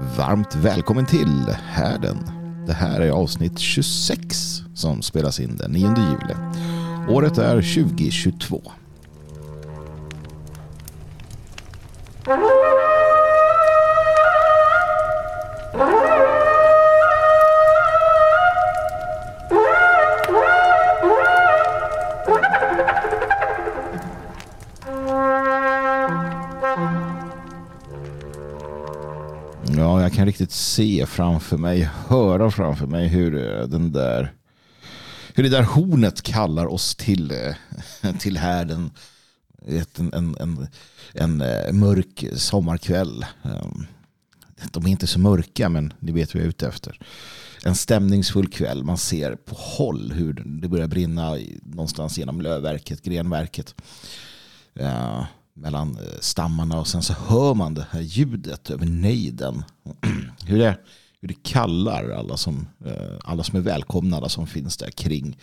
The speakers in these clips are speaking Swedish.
Varmt välkommen till Härden. Det här är avsnitt 26 som spelas in den 9 juli. Året är 2022. Riktigt se framför mig, höra framför mig hur eh, den där hur det där hornet kallar oss till, eh, till härden en, en, en, en eh, mörk sommarkväll. Ehm, de är inte så mörka, men ni vet vad jag är ute efter. En stämningsfull kväll. Man ser på håll hur det börjar brinna någonstans genom lövverket, grenverket. Mellan stammarna och sen så hör man det här ljudet över nejden. hur, det, hur det kallar alla som, eh, alla som är välkomna, alla som finns där kring.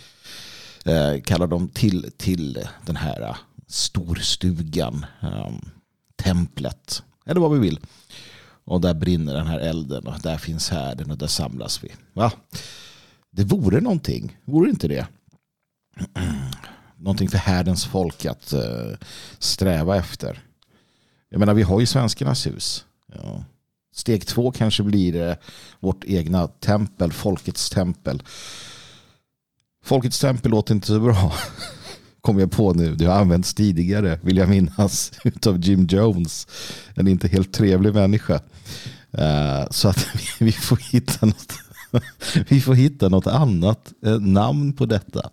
Eh, kallar dem till, till den här eh, storstugan, templet eller vad vi vill. Och där brinner den här elden och där finns härden och där samlas vi. Va? Det vore någonting, vore inte det? någonting för härdens folk att sträva efter. Jag menar, vi har ju svenskarnas hus. Ja. Steg två kanske blir eh, vårt egna tempel, folkets tempel. Folkets tempel låter inte så bra. Kommer jag på nu. Det har använts tidigare, vill jag minnas, av Jim Jones. En inte helt trevlig människa. Eh, så att vi, får hitta något vi får hitta något annat eh, namn på detta.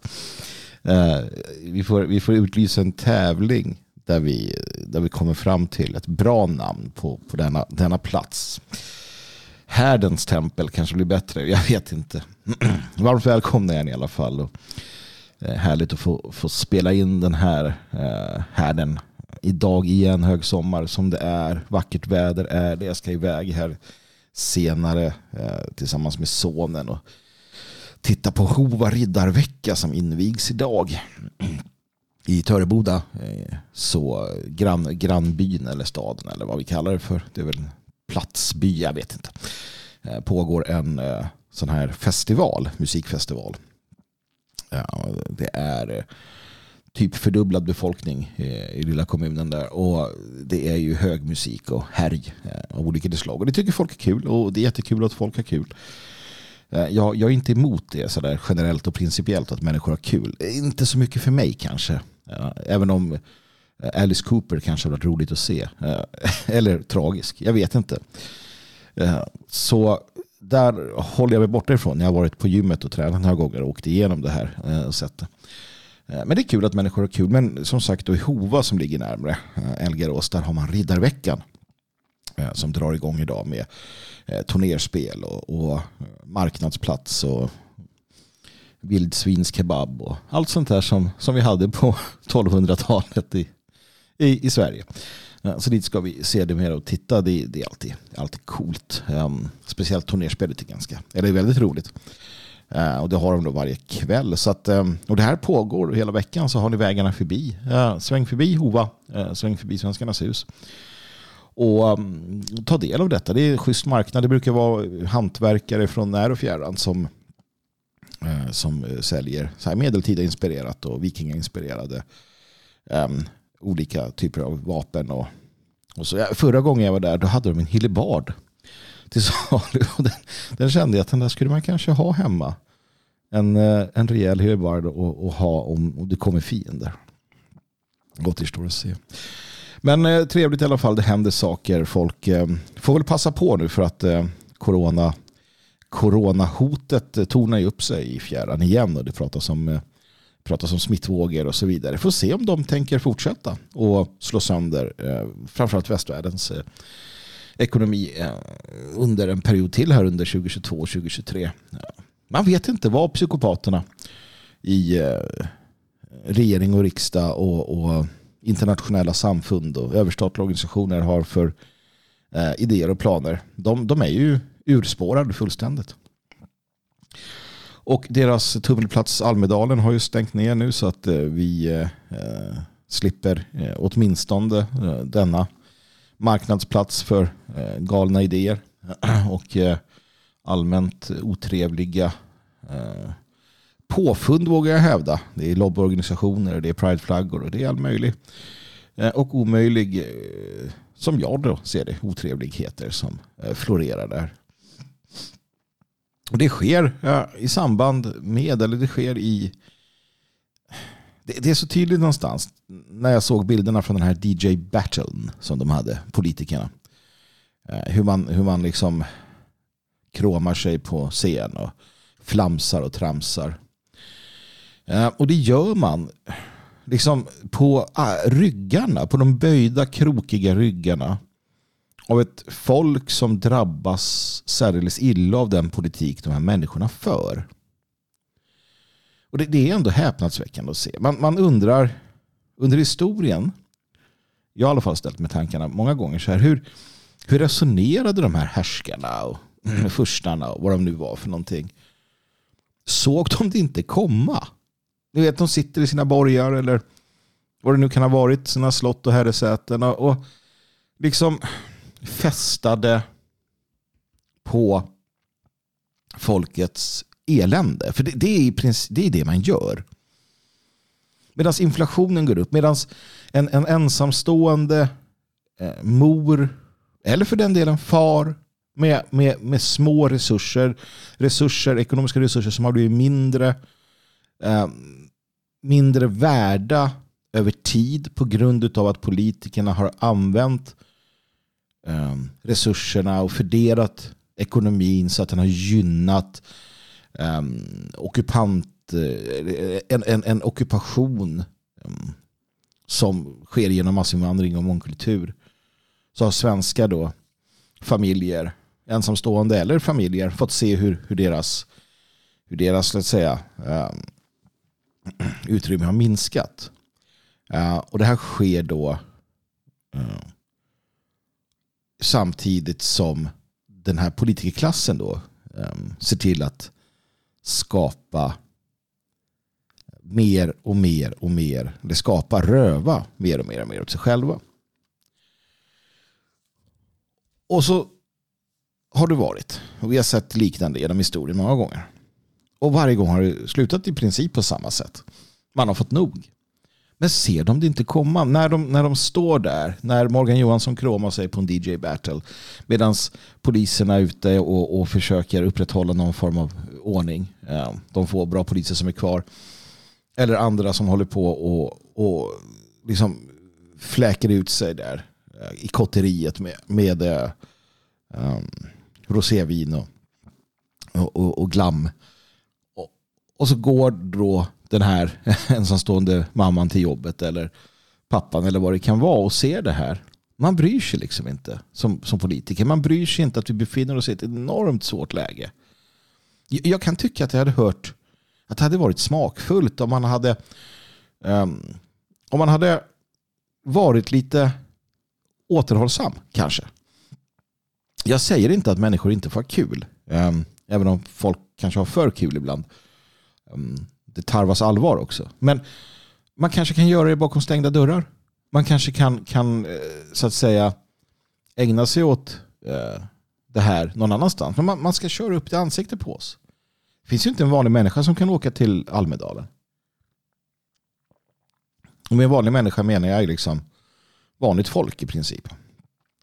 Vi, får, vi får utlysa en tävling där vi, där vi kommer fram till ett bra namn på, på denna, denna plats. Härdens tempel kanske blir bättre, jag vet inte. Varmt välkomna igen i alla fall. Och, härligt att få, få spela in den här eh, härden idag igen, högsommar som det är. Vackert väder är det. Jag ska iväg här senare eh, tillsammans med sonen. Och, titta på Hova riddarvecka som invigs idag i Töreboda. Eh, så grann, grannbyn eller staden eller vad vi kallar det för. Det är väl en platsby, jag vet inte. Eh, pågår en eh, sån här festival, musikfestival. Det är typ fördubblad befolkning i lilla kommunen där. Och det är ju hög musik och härj av olika slag. Och det tycker folk är kul och det är jättekul att folk har kul. Jag, jag, är inte emot det sådär generellt och principiellt att människor har kul. Inte så mycket för mig kanske. Eh, även om eh, Alice Cooper kanske har varit roligt att se. Eh, eller tragisk, jag vet inte. Så där håller jag mig borta ifrån. Jag har varit på gymmet och tränat några gånger och åkt igenom det här. Och sett det. Men det är kul att människor har kul. Men som sagt, då i Hova som ligger närmare Elgarås, där har man Riddarveckan som drar igång idag med turnerspel och, och marknadsplats och vildsvinskebab och allt sånt där som, som vi hade på 1200-talet i, i, i Sverige. Så dit ska vi se det mer och titta. Det, det är alltid, alltid coolt. Um, speciellt turnerspelet är ganska, eller är väldigt roligt. Uh, och det har de då varje kväll. Så att, um, och det här pågår hela veckan så har ni vägarna förbi. Uh, sväng förbi Hova, uh, sväng förbi Svenskarnas hus och um, ta del av detta. Det är en schysst marknad. Det brukar vara hantverkare från när och fjärran som, Eh, som eh, säljer så här medeltida inspirerat och vikingainspirerade um, olika typer av vapen. Och, och så, ja, förra gången jag var där då hade de en hillebard till salu. Den, den kände jag att den där skulle man kanske ha hemma. En, eh, en rejäl hillebard och, och ha om, om det kommer fiender. Gott att se. Men eh, trevligt i alla fall, det händer saker. Folk eh, får väl passa på nu för att eh, corona, coronahotet tornar ju upp sig i fjärran igen och det pratas om, eh, pratas om smittvågor och så vidare. Får se om de tänker fortsätta och slå sönder eh, framförallt västvärldens eh, ekonomi under en period till här under 2022 och 2023. Man vet inte vad psykopaterna i regering och riksdag och, och internationella samfund och överstatliga organisationer har för eh, idéer och planer. De, de är ju urspårade fullständigt. Och deras tummelplats Almedalen har ju stängt ner nu så att eh, vi eh, eh, slipper eh, åtminstone eh, denna marknadsplats för eh, galna idéer. och eh, allmänt otrevliga eh, påfund vågar jag hävda. Det är lobbyorganisationer, det är prideflaggor och det är all möjlig och omöjlig, som jag då ser det, otrevligheter som florerar där. Och det sker ja, i samband med, eller det sker i det, det, är så tydligt någonstans när jag såg bilderna från den här DJ Battlen som de hade, politikerna. Eh, hur man, hur man liksom kråmar sig på scen och flamsar och tramsar. Eh, och det gör man liksom på ah, ryggarna, på de böjda krokiga ryggarna av ett folk som drabbas särdeles illa av den politik de här människorna för. Och det, det är ändå häpnadsväckande att se. Man, man undrar under historien, jag har i alla fall ställt mig tankarna många gånger så här, hur, hur resonerade de här härskarna och furstarna och vad de nu var för någonting? Såg de det inte komma? Ni vet, de sitter i sina borgar eller vad det nu kan ha varit, sina slott och herresäten och liksom festade på folkets elände. För det, det, är, princip, det är det man gör. Medan inflationen går upp, medan en, en ensamstående eh, mor, eller för den delen far, med, med, med små resurser, resurser, ekonomiska resurser som har blivit mindre, eh, mindre värda över tid på grund av att politikerna har använt eh, Ehm, resurserna och fördelat ekonomin så att den har gynnat ehm, ockupant, eh, en, en, en ockupation ehm, som sker genom massinvandring och mångkultur så har svenska då familjer, ensamstående eller familjer fått se hur, hur deras, hur deras låt säga, utrymme har minskat. Och det här sker då samtidigt som den här politikerklassen då um, ser till att skapa mer och mer och mer, eller skapa röva mer och mer och mer åt sig själva. Och så har det varit. Och vi har sett liknande genom historien många gånger. Och varje gång har det slutat i princip på samma sätt. Man har fått nog. Men ser de det inte komma? När de, när de står där, när Morgan Johansson kråmar sig på en DJ battle medan poliserna är ute och, och försöker upprätthålla någon form av ordning. Eh, de få bra poliser som är kvar. Eller andra som håller på och, och liksom fläker ut sig där eh, i kotteriet med, med um, rosévin och, och, och glam. Och, och så går då den här ensamstående mamman till jobbet eller pappan eller vad det kan vara och ser det här. Man bryr sig liksom inte som, som politiker. Man bryr sig inte att vi befinner oss i ett enormt svårt läge. Jag kan tycka att jag hade hört att det hade varit smakfullt om man hade um, om man hade varit lite återhållsam kanske. Jag säger inte att människor inte får ha kul. Um, även om folk kanske har för kul ibland. Um, det tarvas allvar också. Men man kanske kan göra det bakom stängda dörrar. Man kanske kan, kan eh, så att säga ägna sig åt eh, det här någon annanstans. Men man, man ska köra upp det ansikte på oss. Det finns ju inte en vanlig människa som kan åka till Almedalen. Och med vanlig människa menar jag liksom vanligt folk i princip.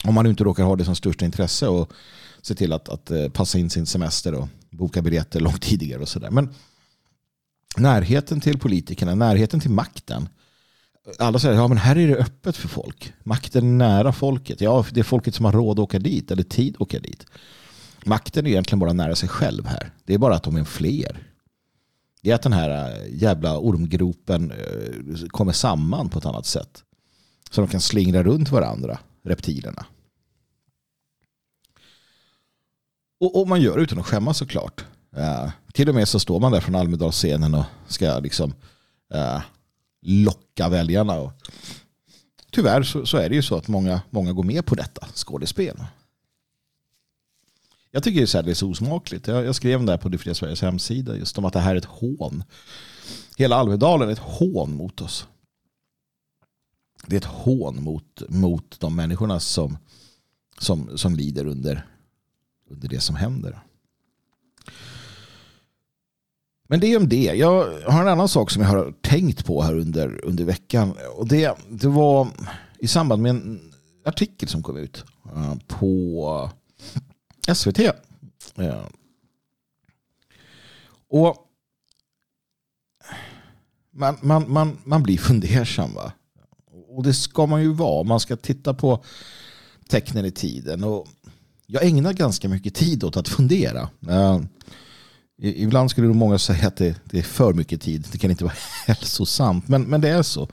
Om man inte råkar ha det som största intresse och se till att, att eh, passa in sin semester och boka biljetter långt tidigare och sådär. Men närheten till politikerna, närheten till makten. Alla säger ja men här är det öppet för folk. Makten är nära folket. Ja, det är folket som har råd att åka dit eller tid att åka dit. Makten är egentligen bara nära sig själv här. Det är bara att de är fler. Det är att den här äh, jävla ormgropen äh, kommer samman på ett annat sätt. Så de kan slingra runt varandra, reptilerna. Och, och man gör det utan att skämmas såklart. Uh, till och med så står man där från Almedalsscenen och ska liksom uh, locka väljarna. Och tyvärr så, så, är det ju så att många, många går med på detta skådespel. Jag tycker det är särdeles osmakligt. Jag, jag skrev där på Det fria Sveriges hemsida just om att det här är ett hån. Hela Almedalen är ett hån mot oss. Det är ett hån mot, mot de människorna som, som, som lider under under det som händer. Men det är om det. Jag har en annan sak som jag har tänkt på här under, under veckan. Och det, det var i samband med en artikel som kom ut eh, på SVT. Eh. Och man, man, man, man blir fundersam. Va? Och det ska man ju vara. Man ska titta på tecknen i tiden. Och jag ägnar ganska mycket tid åt att fundera. Eh, Ibland skulle många säga att det, det, är för mycket tid. Det kan inte vara hälsosamt. Men, men det är så.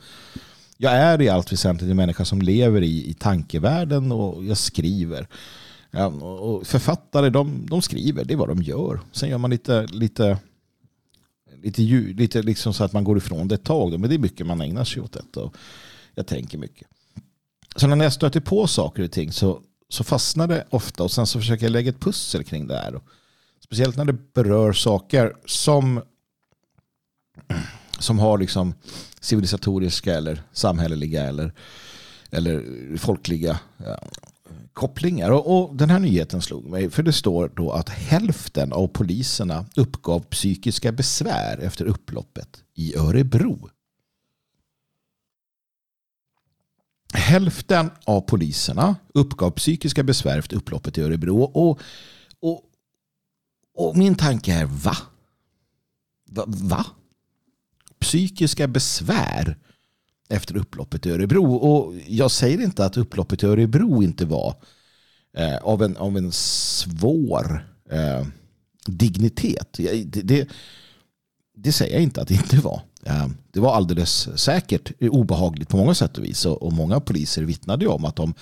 Jag är i allt väsentligt en människa som lever i, i tankevärlden och jag skriver. Ja, och författare de, de skriver, det är vad de gör. Sen gör man lite, lite, lite, lite liksom så att man går ifrån det ett tag. Men det är mycket man ägnar sig åt detta. Och jag tänker mycket. Så när jag stöter på saker och ting så, så fastnar det ofta och sen så försöker jag lägga ett pussel kring det här. Speciellt när det berör saker som, som har liksom civilisatoriska eller samhälleliga eller, eller folkliga ja, kopplingar. Och, och, den här nyheten slog mig för det står då att hälften av poliserna uppgav psykiska besvär efter upploppet i Örebro. Hälften av poliserna uppgav psykiska besvär efter upploppet i Örebro. Och, och min tanke är va? Va? va? Psykiska besvär efter upploppet i Örebro. Och jag säger inte att upploppet i Örebro inte var eh, av, en, av en svår eh, dignitet. Det, det, det, säger jag inte att det inte var. Eh, det var alldeles säkert obehagligt på många sätt och vis. Och, och många poliser vittnade om att de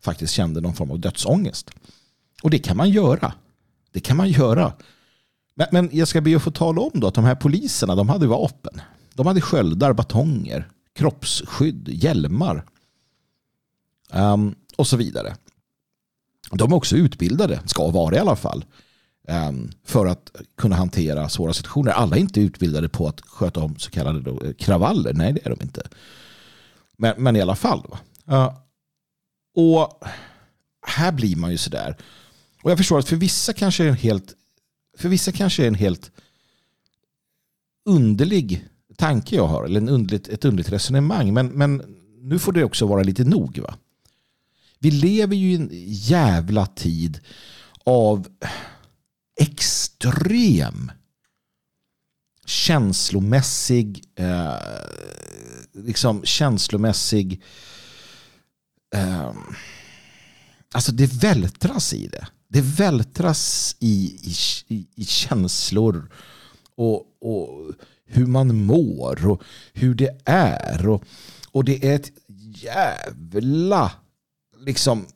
faktiskt kände någon form av dödsångest. Och det kan man göra. Det kan man göra. Men, men jag ska be att få tala om då att de här poliserna de hade vapen. De hade sköldar, batonger, kroppsskydd, hjälmar um, och så vidare. De är också utbildade, ska vara i alla fall, um, för att kunna hantera svåra situationer. Alla är inte utbildade på att sköta om så kallade då, eh, kravaller. Nej, det är de inte. Men, men i alla fall. Uh, och här blir man ju sådär. Och jag förstår att för vissa kanske är en helt, för vissa kanske är en helt underlig tanke jag har. Eller en underligt, ett underligt resonemang. Men, men nu får det också vara lite nog. Va? Vi lever ju i en jävla tid av extrem känslomässig eh, liksom känslomässig eh, alltså det vältras i det det vältras i, i, i känslor och, och hur man mår och hur det är. Och, och det är ett jävla, liksom,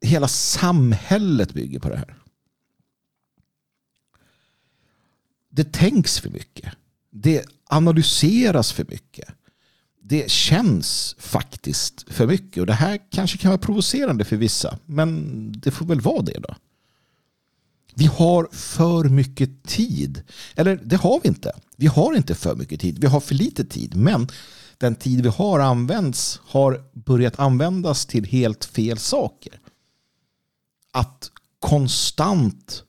hela samhället bygger på det här. Det tänks för mycket. Det analyseras för mycket. Det känns faktiskt för mycket. Och det här kanske kan vara provocerande för vissa. Men det får väl vara det då. Vi har för mycket tid. Eller det har vi inte. Vi har inte för mycket tid. Vi har för lite tid. Men den tid vi har använts har börjat användas till helt fel saker. Att konstant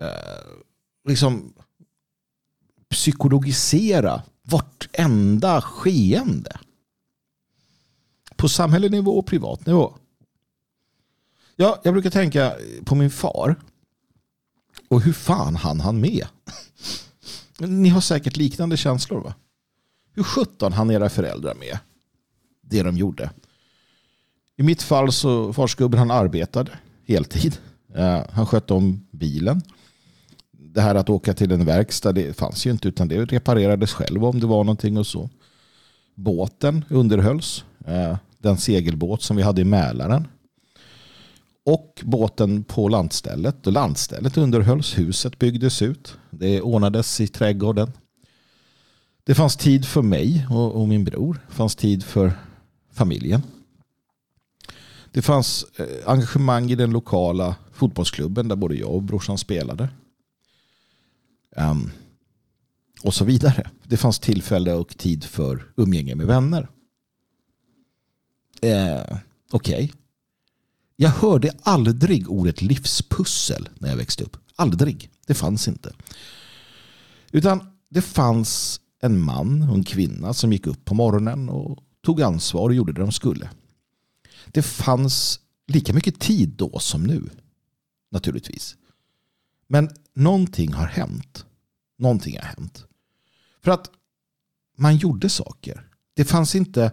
eh, liksom psykologisera vartenda skeende. På samhällenivå och privat nivå. Ja, jag brukar tänka på min far. Och hur fan han han med? Ni har säkert liknande känslor va? Hur sjutton han era föräldrar med? Det de gjorde. I mitt fall så farsgubben han arbetade heltid. Eh, han skötte om bilen det här att åka till en verkstad det fanns ju inte utan det reparerades själv om det var någonting och så. Båten underhölls. Eh, den segelbåt som vi hade i Mälaren. Och båten på landstället. Och landstället underhölls. Huset byggdes ut. Det ordnades i trädgården. Det fanns tid för mig och, min bror. Det fanns tid för familjen. Det fanns eh, engagemang i den lokala fotbollsklubben där både jag och brorsan spelade. Um, och så vidare. Det fanns tillfälle och tid för umgänge med vänner. Eh, Okej. Okay. Jag hörde aldrig ordet livspussel när jag växte upp. Aldrig. Det fanns inte. Utan det fanns en man och en kvinna som gick upp på morgonen och tog ansvar och gjorde det de skulle. Det fanns lika mycket tid då som nu. Naturligtvis. Men någonting har hänt. Någonting har hänt. För att man gjorde saker. Det fanns inte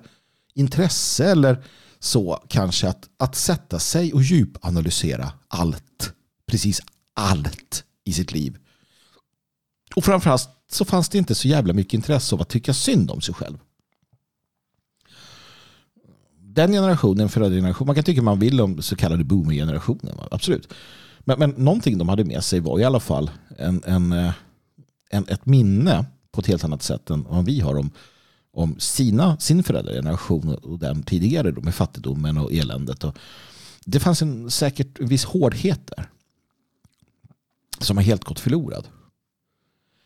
intresse eller så kanske att, att sätta sig och djupanalysera allt. Precis allt i sitt liv. Och framförallt så fanns det inte så jävla mycket intresse av att tycka synd om sig själv. Den generationen, föräldrageneration, man kan tycka man vill om så kallade boomer-generationen. Absolut. Men, men någonting de hade med sig var i alla fall en, en, eh, en, ett minne på ett helt annat sätt än vad vi har om, om sina, sin föräldrageneration och den tidigare då, med fattigdomen och eländet. Och det fanns en säkert en viss hårdhet där som har helt gått förlorad.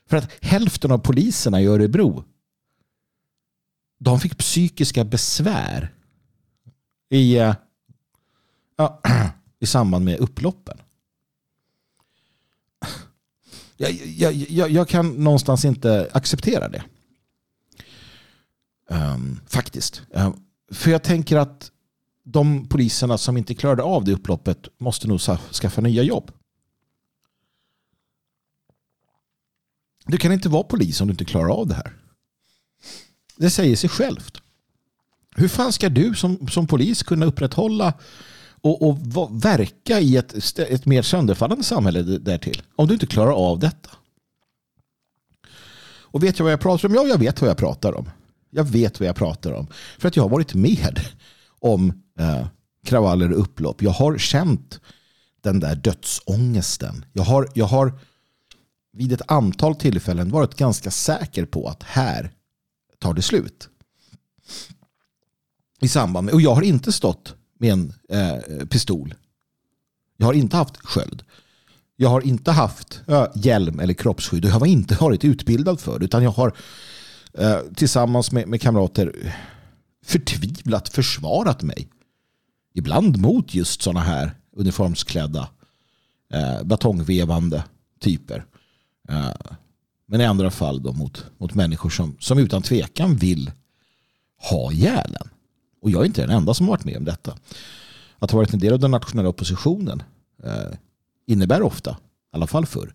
För att hälften av poliserna i Örebro de fick psykiska besvär i, eh, ja, i samband med upploppen. Jag, jag, jag, jag kan någonstans inte acceptera det. Um, faktiskt. Um, för jag tänker att de poliserna som inte klarade av det upploppet måste nog skaffa nya jobb. Du kan inte vara polis om du inte klarar av det här. Det säger sig självt. Hur fan ska du som, som polis kunna upprätthålla och, och verka i ett, ett mer sönderfallande samhälle därtill om du inte klarar av detta? Och vet jag vad jag pratar om? Ja, jag vet vad jag pratar om. Jag vet vad jag pratar om. För att jag har varit med om eh, kravaller och upplopp. Jag har känt den där dödsångesten. Jag har, jag har vid ett antal tillfällen varit ganska säker på att här tar det slut. I samband med, och jag har inte stått med en eh, pistol. Jag har inte haft sköld. Jag har inte haft äh, hjälm eller kroppsskydd. Jag har inte varit utbildad för det. Utan jag har eh, tillsammans med, med kamrater förtvivlat försvarat mig. Ibland mot just sådana här uniformsklädda eh, batongvevande typer. Eh, men i andra fall då mot, mot människor som, som utan tvekan vill ha ihjäl och jag är inte den enda som har varit med om detta. Att ha varit en del av den nationella oppositionen eh, innebär ofta, i alla fall förr,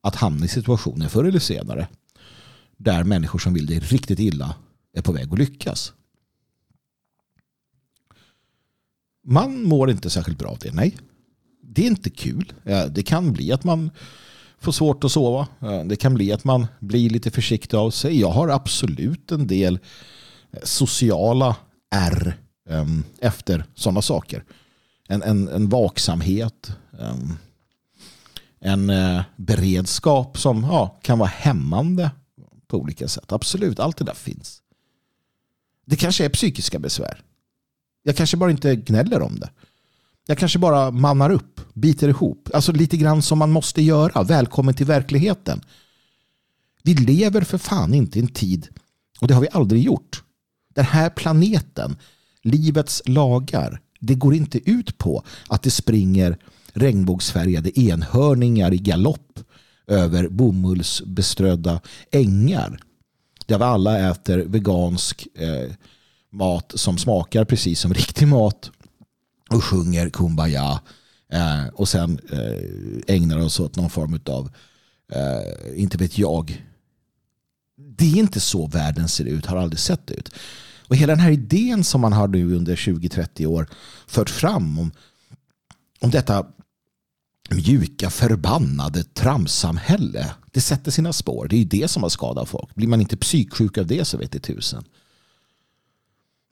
att hamna i situationer förr eller senare där människor som vill det riktigt illa är på väg att lyckas. Man mår inte särskilt bra av det, nej. Det är inte kul. Det kan bli att man får svårt att sova. Det kan bli att man blir lite försiktig av sig. Jag har absolut en del eh, sociala R um, efter sådana saker. En, en, en vaksamhet, um, en uh, beredskap som ja, kan vara hämmande på olika sätt. Absolut, allt det där finns. Det kanske är psykiska besvär. Jag kanske bara inte gnäller om det. Jag kanske bara mannar upp, biter ihop. Alltså lite grann som man måste göra. Välkommen till verkligheten. Vi lever för fan inte i en tid, och det har vi aldrig gjort. Den här planeten, livets lagar, det går inte ut på att det springer regnbågsfärgade enhörningar i galopp över bomullsbeströdda ängar. Där vi alla äter vegansk eh, mat som smakar precis som riktig mat och sjunger Kumbaya eh, och sen eh, ägnar oss åt någon form av, eh, inte vet jag. Det är inte så världen ser ut, har aldrig sett det ut. Och hela den här idén som man har nu under 20-30 år fört fram om, om detta mjuka förbannade tramsamhälle. Det sätter sina spår. Det är ju det som har skadat folk. Blir man inte psyksjuk av det så vet det tusen.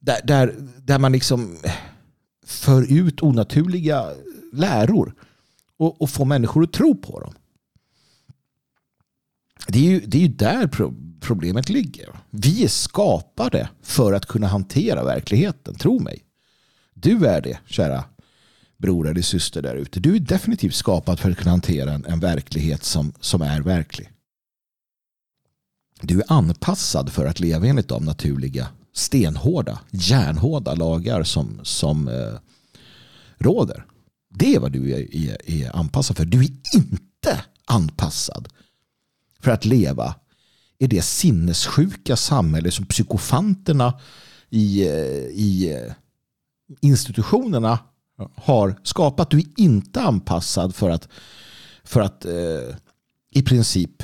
Där, där, där man liksom eh, för ut onaturliga läror och, och får människor att tro på dem. Det är ju, det är ju där problemet ligger. Vi är skapade för att kunna hantera verkligheten, tro mig. Du är det, kära bror eller syster där ute. Du är definitivt skapad för att kunna hantera en, en verklighet som, som är verklig. Du är anpassad för att leva enligt de naturliga stenhårda, järnhårda lagar som, som eh, råder. Det är vad du är, är, är anpassad för. Du är inte anpassad för att leva i det sinnessjuka samhälle som psykofanterna i, i institutionerna har skapat. Du är inte anpassad för att, för att eh, i princip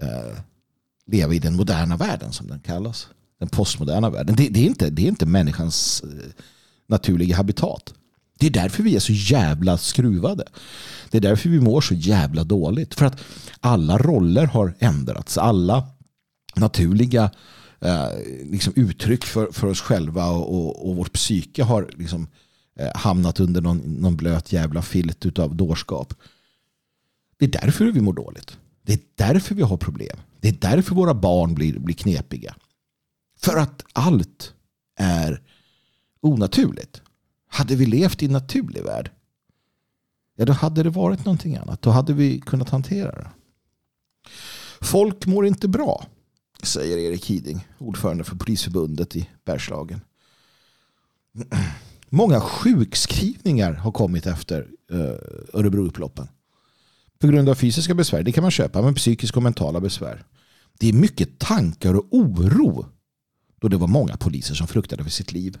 eh, leva i den moderna världen som den kallas. Den postmoderna världen. Det, det, är, inte, det är inte människans eh, naturliga habitat. Det är därför vi är så jävla skruvade. Det är därför vi mår så jävla dåligt. För att alla roller har ändrats. Alla naturliga eh, liksom uttryck för, för oss själva och, och, och vårt psyke har liksom, eh, hamnat under någon, någon blöt jävla filt av dårskap. Det är därför vi mår dåligt. Det är därför vi har problem. Det är därför våra barn blir, blir knepiga. För att allt är onaturligt. Hade vi levt i en naturlig värld, ja då hade det varit någonting annat. Då hade vi kunnat hantera det. Folk mår inte bra, säger Erik Hiding, ordförande för Polisförbundet i Bergslagen. Många sjukskrivningar har kommit efter eh, Örebroupploppen. På grund av fysiska besvär, det kan man köpa, men psykiska och mentala besvär. Det är mycket tankar och oro då det var många poliser som fruktade för sitt liv.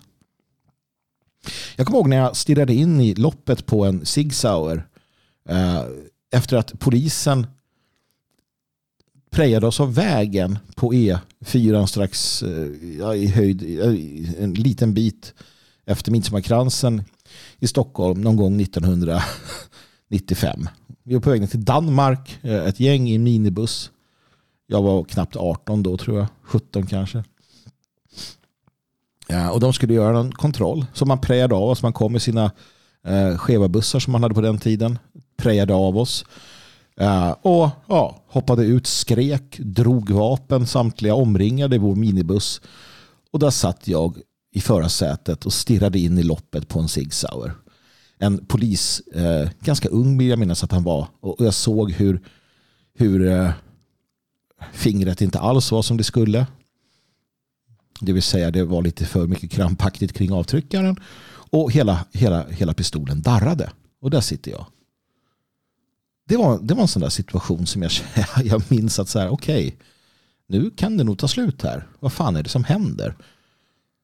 Jag kommer ihåg när jag stirrade in i loppet på en Sig Sauer eh, efter att polisen prejade oss av vägen på E4 strax eh, i höjd, eh, en liten bit efter Midsommarkransen i Stockholm någon gång 1995. Vi var på väg till Danmark, eh, ett gäng i en minibuss. Jag var knappt 18 då tror jag, 17 kanske. Ja, och de skulle göra en kontroll som man prejade av oss. Man kom med sina eh, skeva bussar som man hade på den tiden. Prejade av oss. Eh, och ja, hoppade ut, skrek, drog vapen, samtliga omringade vår minibuss. Och där satt jag i förarsätet och stirrade in i loppet på en Sig Sauer. En polis, eh, ganska ung vill jag minnas att han var. Och jag såg hur, hur eh, fingret inte alls var som det skulle. Det vill säga det var lite för mycket krampaktigt kring avtryckaren. Och hela, hela, hela pistolen darrade. Och där sitter jag. Det var, det var en sån där situation som jag, jag minns att så här, okej, okay, nu kan det nog ta slut här. Vad fan är det som händer?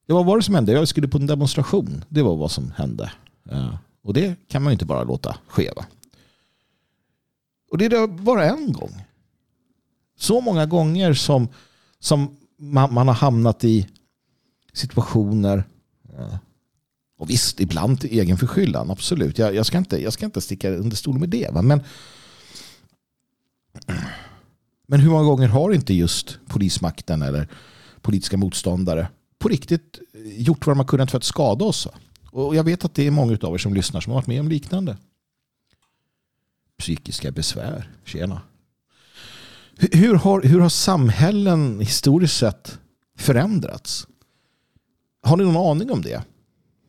Det var vad det som hände. Jag skulle på en demonstration. Det var vad som hände. Ja. Och det kan man ju inte bara låta ske. Va? Och det är bara en gång. Så många gånger som, som man, man har hamnat i situationer ja. och visst, ibland till egen förskyllan, absolut. Jag, jag, ska inte, jag ska inte sticka under stol med det. Va? Men, men hur många gånger har inte just polismakten eller politiska motståndare på riktigt gjort vad de har kunnat för att skada oss? Och jag vet att det är många av er som lyssnar som har varit med om liknande. Psykiska besvär, tjena. Hur har, hur har samhällen historiskt sett förändrats? Har ni någon aning om det?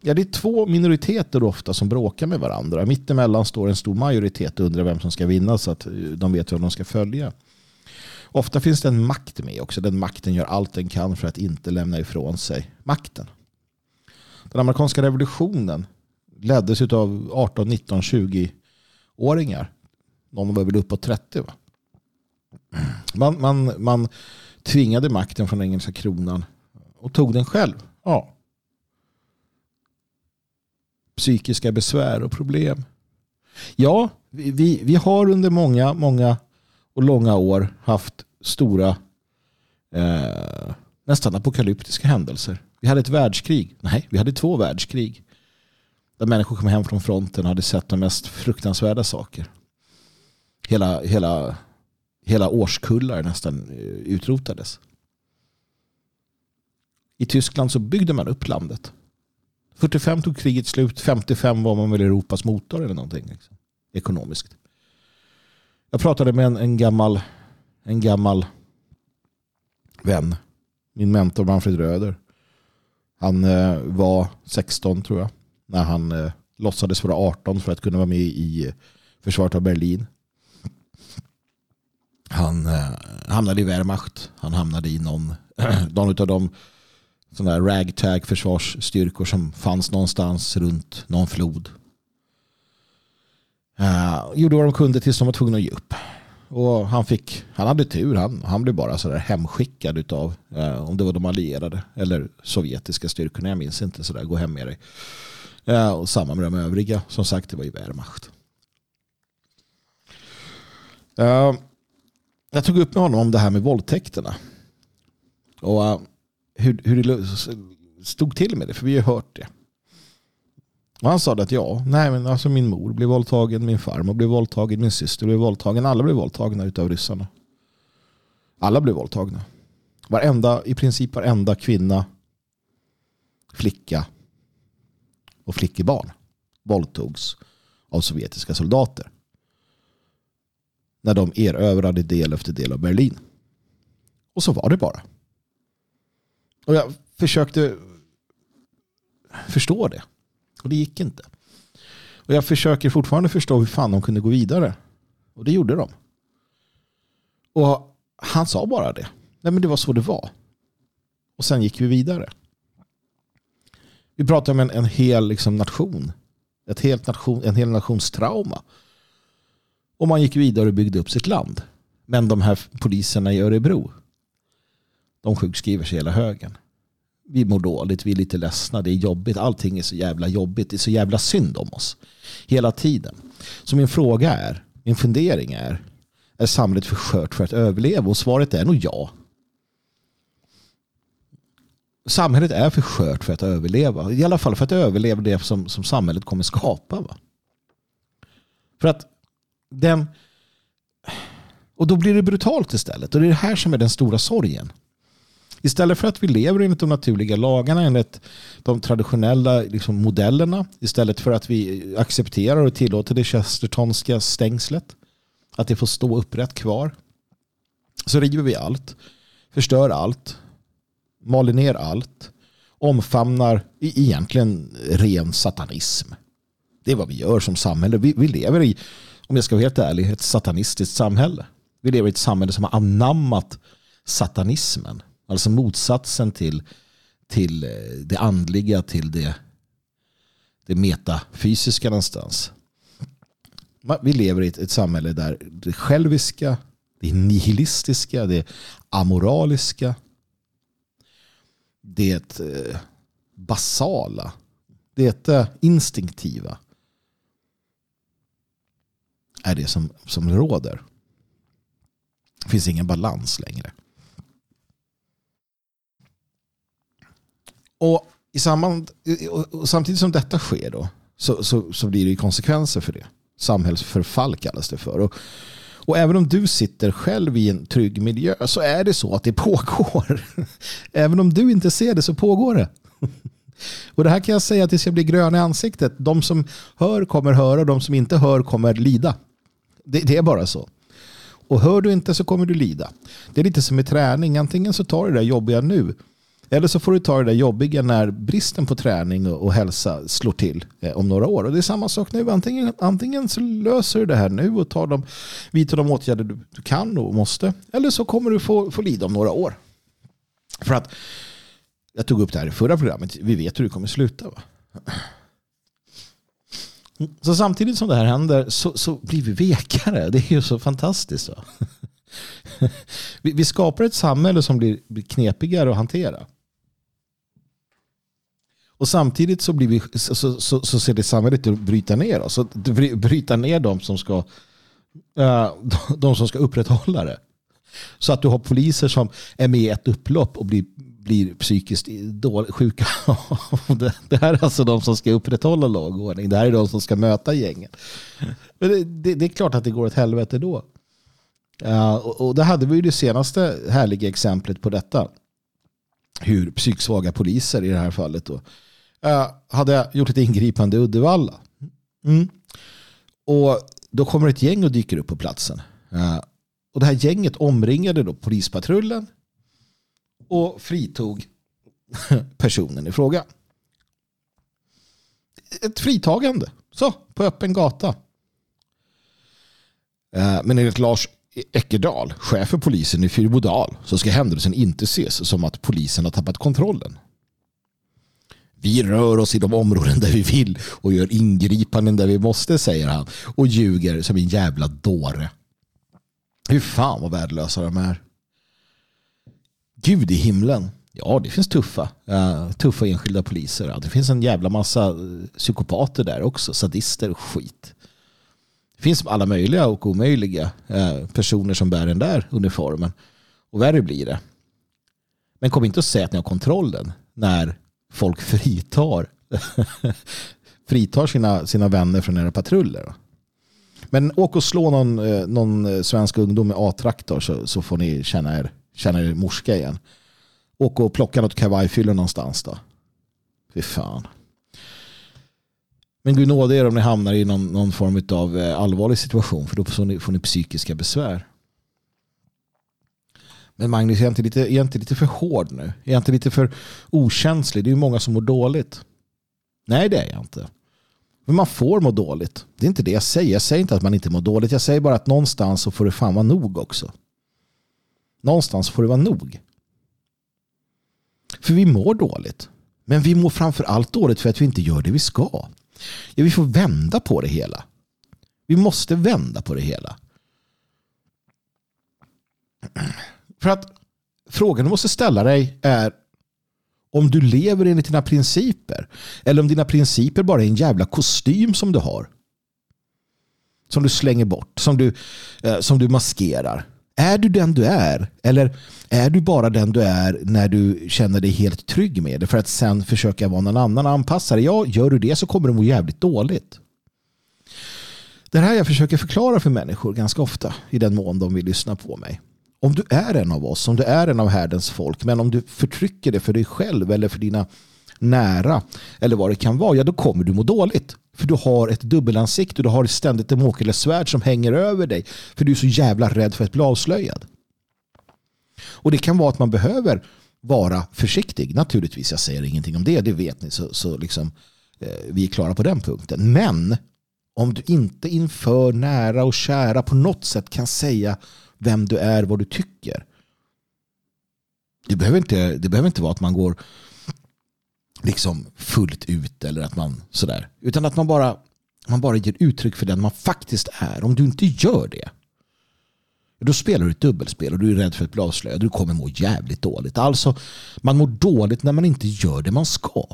Ja, det är två minoriteter ofta som bråkar med varandra. Mittemellan står en stor majoritet och undrar vem som ska vinna så att eh, de vet vem de ska följa. Ofta finns det en makt med också. Den makten gör allt den kan för att inte lämna ifrån sig makten. Den amerikanska revolutionen leddes av 18, 19, 20-åringar. Någon var väl uppåt 30 va? Man, man, man tvingade makten från engelska kronan och tog den själv. Ja. Psykiska besvär och problem. Ja, vi, vi har under många, många och långa år haft stora eh, nästan apokalyptiska händelser. Vi hade ett världskrig. Nej, vi hade två världskrig. Där människor kom hem från fronten och hade sett de mest fruktansvärda saker. Hela, hela hela årskullar nästan eh, utrotades. I Tyskland så byggde man upp landet. 45 tog kriget slut, 55 var man väl Europas motor eller någonting. Liksom, ekonomiskt. Jag pratade med en, en, gammal, en gammal vän, min mentor Manfred Röder. Han eh, var 16 tror jag, när han eh, låtsades vara 18 för att kunna vara med i eh, försvaret av Berlin. Han eh, hamnade i Wehrmacht. Han hamnade i någon, någon av de sådana ragtag försvarsstyrkor som fanns någonstans runt någon flod. Eh, gjorde vad de kunde tills de var tvungna att ge upp. Och han, fick, han hade tur, han, han blev bara sådär hemskickad av uh, eh, om det var de allierade eller sovjetiska styrkorna, jag minns inte sådär, gå hem med dig. Uh, och samma med de övriga, som sagt det var ju Wehrmacht. Uh, jag tog upp med honom om det här med våldtäkterna. Och eh, hur, hur det stod till med det, för vi har hört det. Och han sa att ja, nej men alltså min mor blev våldtagen, min farmor blev våldtagen, min syster blev våldtagen, alla blev våldtagna utav ryssarna. Alla blev våldtagna. Varenda, i princip varenda kvinna, flicka och flickebarn våldtogs av sovjetiska soldater. När de erövrade del efter del av Berlin. Och så var det bara. Och jag försökte förstå det. Och det gick inte. Och jag försöker fortfarande förstå hur fan de kunde gå vidare. Och det gjorde de. Och han sa bara det. Nej men det var så det var. Och sen gick vi vidare. Vi pratar om en, en hel liksom, nation. Ett helt nation, en hel nations trauma. Och man gick vidare och byggde upp sitt land. Men de här poliserna i Örebro. De sjukskriver sig hela högen vi mår dåligt, vi är lite ledsna, det är jobbigt, allting är så jävla jobbigt, det är så jävla synd om oss. Hela tiden. Så min fråga är, min fundering är, är samhället för skört för att överleva? Och svaret är nog ja. Samhället är för skört för att överleva. I alla fall för att överleva det som, som samhället kommer skapa. Va? För att den... Och då blir det brutalt istället. Och det är det här som är den stora sorgen. Istället för att vi lever enligt de naturliga lagarna, enligt de traditionella liksom, modellerna, istället för att vi accepterar och tillåter det chestertonska stängslet, att det får stå upprätt kvar, så river vi allt, förstör allt, maler ner allt, omfamnar e- egentligen ren satanism. Det är vad vi gör som samhälle. Vi, vi lever i, om jag ska vara helt ärlig, ett satanistiskt samhälle. Vi lever i ett samhälle som har anammat satanismen. Alltså motsatsen till, till eh, det andliga, till det, det metafysiska någonstans. Vi lever i ett, ett samhälle där det själviska, det nihilistiska, det amoraliska, det eh, basala, det eh, instinktiva är det som, som råder. Det finns ingen balans längre. Och, i samband, och samtidigt som detta sker då, så, så, så blir det konsekvenser för det. Samhällsförfall kallas det för. Och, och även om du sitter själv i en trygg miljö så är det så att det pågår. Även om du inte ser det så pågår det. Och det här kan jag säga tills jag blir grön i ansiktet. De som hör kommer höra, och de som inte hör kommer lida. Det, det, är bara så. Och hör du inte så kommer du lida. Det är lite som med träning. Antingen så tar du det där jobbiga nu eller så får du ta det där jobbiga när bristen på träning och, och hälsa slår till eh, om några år. Och det är samma sak nu. Antingen, antingen så löser du det här nu och tar de, vidtar de åtgärder du, du kan och måste. Eller så kommer du få, få lida om några år. För att, jag tog upp det här i förra programmet, vi vet hur det kommer sluta. Va? Så samtidigt som det här händer så, så blir vi vekare. Det är ju så fantastiskt. Va? Vi, vi skapar ett samhälle som blir, blir knepigare att hantera. Och samtidigt så, blir vi, så, så, så ser det samhället att bryta ner oss. Bryta ner de som ska, eh, de som ska upprätthålla det. Så att du har poliser som är med i ett upplopp och blir, blir psykiskt dålig, sjuka. det, det här är alltså de som ska upprätthålla lag och ordning. Det här är de som ska möta gängen. Men det, det, det är klart att det går åt helvete då. Uh, och, och där hade vi ju det senaste härliga exemplet på detta. Hur psyksvaga poliser i det här fallet då uh, hade gjort ett ingripande i Uddevalla. Mm. Och då kommer ett gäng och dyker upp på platsen. Uh, och det här gänget omringade då polispatrullen och fritog personen i fråga. Ett fritagande. Så, på öppen gata. Eh, men enligt Lars Eckerdal, chef för polisen i Fyrbodal, så ska händelsen inte ses som att polisen har tappat kontrollen. Vi rör oss i de områden där vi vill och gör ingripanden där vi måste, säger han. Och ljuger som en jävla dåre. Hur fan vad värdelösa de är. Gud i himlen. Ja, det finns tuffa, uh, tuffa enskilda poliser. Ja, det finns en jävla massa eh, psykopater där också, sadister och skit. Det finns alla möjliga och omöjliga uh, personer som bär den där uniformen. Och värre blir det. Men kom inte och säg att ni har kontrollen när folk fritar, fritar sina, sina vänner från era patruller. Men åk och slå någon, någon svensk ungdom med A-traktor så, så får ni känna er, Känner er morska igen. Åk och plocka något kavajfylle någonstans då. Fy fan. Men gud nåde er om ni hamnar i någon, någon form av eh, allvarlig situation för då får ni, får ni psykiska besvär. Men Magnus, är jag inte lite, är inte lite för hård nu? Är jag inte lite för okänslig? Det är ju många som mår dåligt. Nej, det är jag inte. Men man får må dåligt. Det är inte det jag säger. Jag säger inte att man inte mår dåligt. Jag säger bara att någonstans så får det fan vara nog också. Någonstans får det vara nog. För vi mår dåligt. Men vi mår framför allt dåligt för att vi inte gör det vi ska. Ja, vi får vända på det hela. Vi måste vända på det hela. För att frågan du måste ställa dig är om du lever enligt dina principer. Eller om dina principer bara är en jävla kostym som du har. Som du slänger bort. Som du, eh, som du maskerar. Är du den du är? Eller är du bara den du är när du känner dig helt trygg med det för att sen försöka vara någon annan anpassare? Ja, gör du det så kommer du må jävligt dåligt. Det här jag försöker förklara för människor ganska ofta i den mån de vill lyssna på mig. Om du är en av oss, om du är en av härdens folk, men om du förtrycker det för dig själv eller för dina nära eller vad det kan vara, ja då kommer du må dåligt. För du har ett dubbelansikte, du har ständigt ett svärd som hänger över dig. För du är så jävla rädd för att bli avslöjad. Och det kan vara att man behöver vara försiktig. Naturligtvis, jag säger ingenting om det, det vet ni. Så, så liksom, eh, vi är klara på den punkten. Men om du inte inför nära och kära på något sätt kan säga vem du är, vad du tycker. Det behöver inte, det behöver inte vara att man går liksom fullt ut eller att man sådär. Utan att man bara, man bara ger uttryck för den man faktiskt är. Om du inte gör det då spelar du ett dubbelspel och du är rädd för att bli avslöjad. Du kommer må jävligt dåligt. Alltså, man mår dåligt när man inte gör det man ska.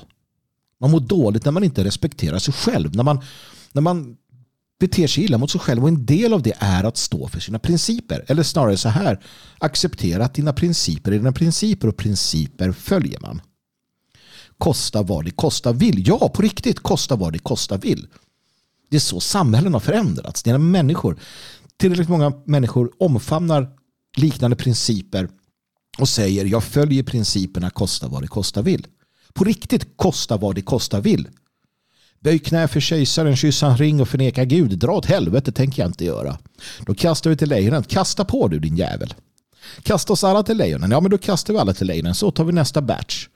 Man mår dåligt när man inte respekterar sig själv. När man, när man beter sig illa mot sig själv och en del av det är att stå för sina principer. Eller snarare så här, acceptera att dina principer är dina principer och principer följer man kosta vad det kosta vill. Ja, på riktigt, kosta vad det kosta vill. Det är så samhällen har förändrats. Det är människor, tillräckligt många människor omfamnar liknande principer och säger jag följer principerna kosta vad det kosta vill. På riktigt kosta vad det kosta vill. Böj knä för kejsaren, kyss hans ring och förneka Gud. Dra åt helvete tänker jag inte göra. Då kastar vi till lejonen. Kasta på du din jävel. Kasta oss alla till lejonen. Ja men då kastar vi alla till lejonen. Så tar vi nästa batch.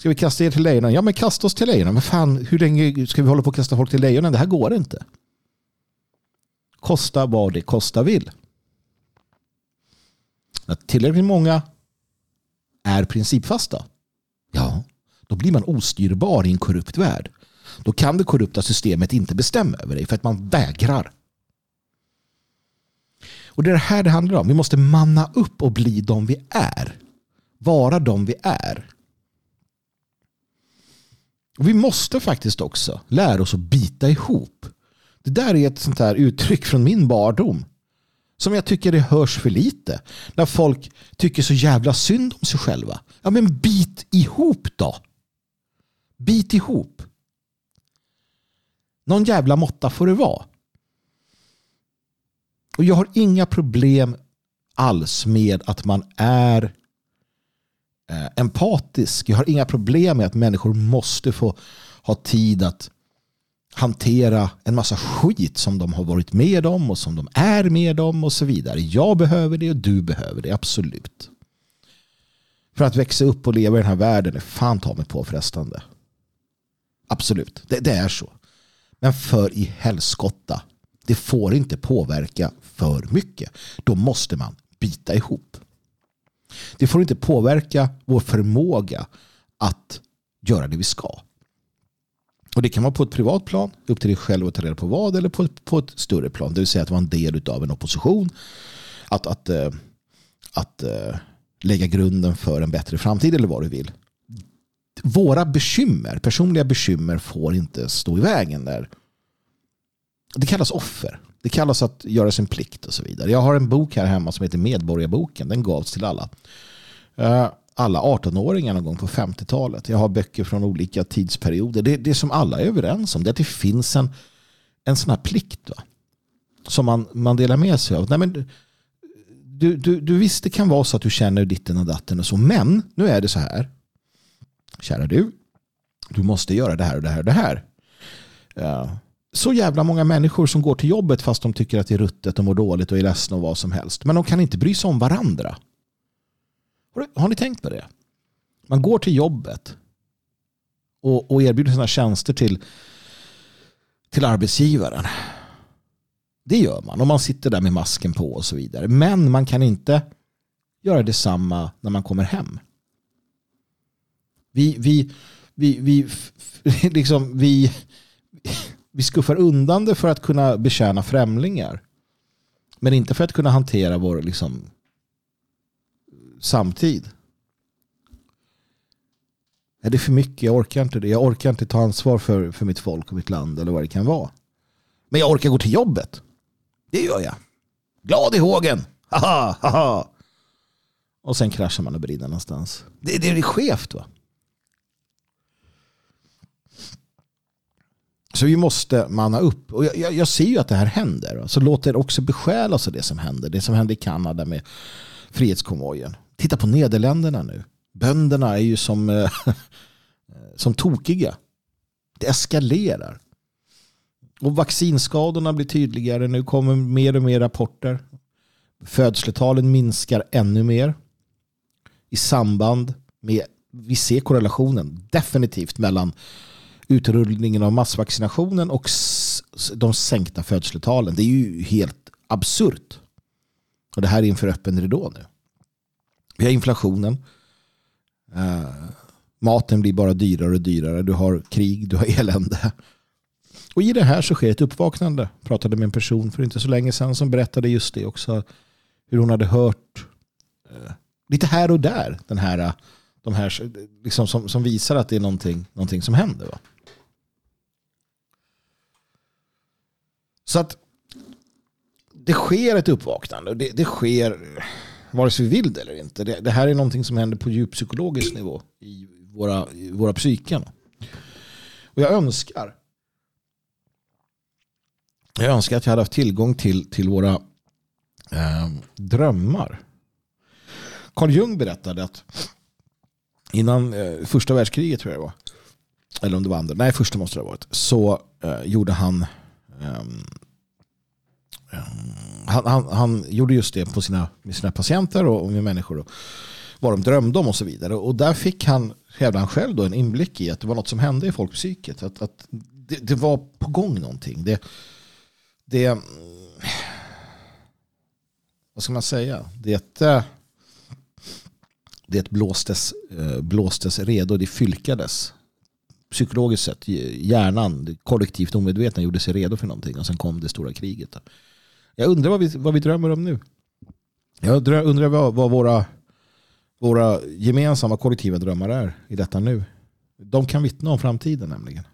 Ska vi kasta er till lejonen? Ja, men kasta oss till lejonen. Men fan, hur länge ska vi hålla på att kasta folk till lejonen? Det här går inte. Kosta vad det kosta vill. Att tillräckligt många är principfasta, ja, då blir man ostyrbar i en korrupt värld. Då kan det korrupta systemet inte bestämma över dig för att man vägrar. Och det är det här det handlar om. Vi måste manna upp och bli de vi är. Vara de vi är. Och vi måste faktiskt också lära oss att bita ihop. Det där är ett sånt här uttryck från min barndom. Som jag tycker det hörs för lite. När folk tycker så jävla synd om sig själva. Ja men bit ihop då. Bit ihop. Någon jävla måtta får det vara. Och jag har inga problem alls med att man är Eh, empatisk. Jag har inga problem med att människor måste få ha tid att hantera en massa skit som de har varit med om och som de är med om och så vidare. Jag behöver det och du behöver det, absolut. För att växa upp och leva i den här världen är fan ta mig påfrestande. Absolut, det, det är så. Men för i helskotta, det får inte påverka för mycket. Då måste man bita ihop. Det får inte påverka vår förmåga att göra det vi ska. Och det kan vara på ett privat plan, upp till dig själv att ta reda på vad, eller på ett, på ett större plan, det vill säga att vara en del av en opposition. Att, att, eh, att, att lägga grunden för en bättre framtid eller vad du vill. Våra bekymmer, personliga bekymmer får inte stå i vägen där. Det kallas offer. Det kallas att göra sin plikt och så vidare. Jag har en bok här hemma som heter Medborgarboken. Den gavs till alla. Eh, alla 18-åringar någon gång på 50-talet. Jag har böcker från olika tidsperioder. Det, det som alla är överens om det är att det finns en, en sån här plikt va? som man, man delar med sig av. Nej, men, du, du, du visst det kan vara så att du känner ditten och datten och så. Men nu är det så här. Kära du. Du måste göra det här och det här och det här. Ja. Så jävla många människor som går till jobbet fast de tycker att det är ruttet och mår dåligt och är ledsna och vad som helst. Men de kan inte bry sig om varandra. Har ni tänkt på det? Man går till jobbet och, och erbjuder sina tjänster till, till arbetsgivaren. Det gör man. Och man sitter där med masken på och så vidare. Men man kan inte göra detsamma när man kommer hem. Vi, vi, vi, vi, liksom, vi, vi skuffar undan det för att kunna betjäna främlingar. Men inte för att kunna hantera vår liksom, samtid. Är det för mycket? Jag orkar inte det. Jag orkar inte ta ansvar för, för mitt folk och mitt land eller vad det kan vara. Men jag orkar gå till jobbet. Det gör jag. Glad i hågen. Haha, haha. Och sen kraschar man och brinner någonstans. Det, det är skevt va? Så vi måste manna upp. Och jag, jag, jag ser ju att det här händer. Så låt er också besjälas av det som händer. Det som hände i Kanada med frihetskonvojen. Titta på Nederländerna nu. Bönderna är ju som, eh, som tokiga. Det eskalerar. Och vaccinskadorna blir tydligare. Nu kommer mer och mer rapporter. Födsletalen minskar ännu mer. I samband med, vi ser korrelationen definitivt mellan utrullningen av massvaccinationen och de sänkta födsletalen. Det är ju helt absurt. Och det här är inför öppen ridå nu. Vi har inflationen. Uh, maten blir bara dyrare och dyrare. Du har krig, du har elände. Och i det här så sker ett uppvaknande. Jag pratade med en person för inte så länge sedan som berättade just det också. Hur hon hade hört uh, lite här och där den här, eh, de här liksom som, som visar att det är någonting, någonting som händer. Va? Så att det sker ett uppvaknande. Det, det sker vare sig vi vill det eller inte. Det, det, här är någonting som händer på djup psykologisk nivå i våra, i våra psyken. Och jag önskar jag önskar att jag hade haft tillgång till, till våra eh, drömmar. Carl Jung berättade att innan eh, första världskriget tror jag det var, eller om det var andra, nej första måste det ha varit, så eh, gjorde han ehm, han, han, han, gjorde just det på sina, med sina patienter och med människor. Och vad de drömde om och så vidare. Och där fick han, hävdade han själv, då, en inblick i att det var något som hände i folkpsyket. Att, att det, det, var på gång någonting. Det, det, vad ska man säga? Det, eh, det blåstes, eh, blåstes redo, det fylkades psykologiskt sett. Hjärnan, kollektivt omedvetna, gjorde sig redo för någonting. Och sen kom det stora kriget. Jag undrar vad vi, vad vi drömmer om nu. Jag undrar vad, vad våra, våra gemensamma kollektiva drömmar är i detta nu. De kan vittna om framtiden nämligen.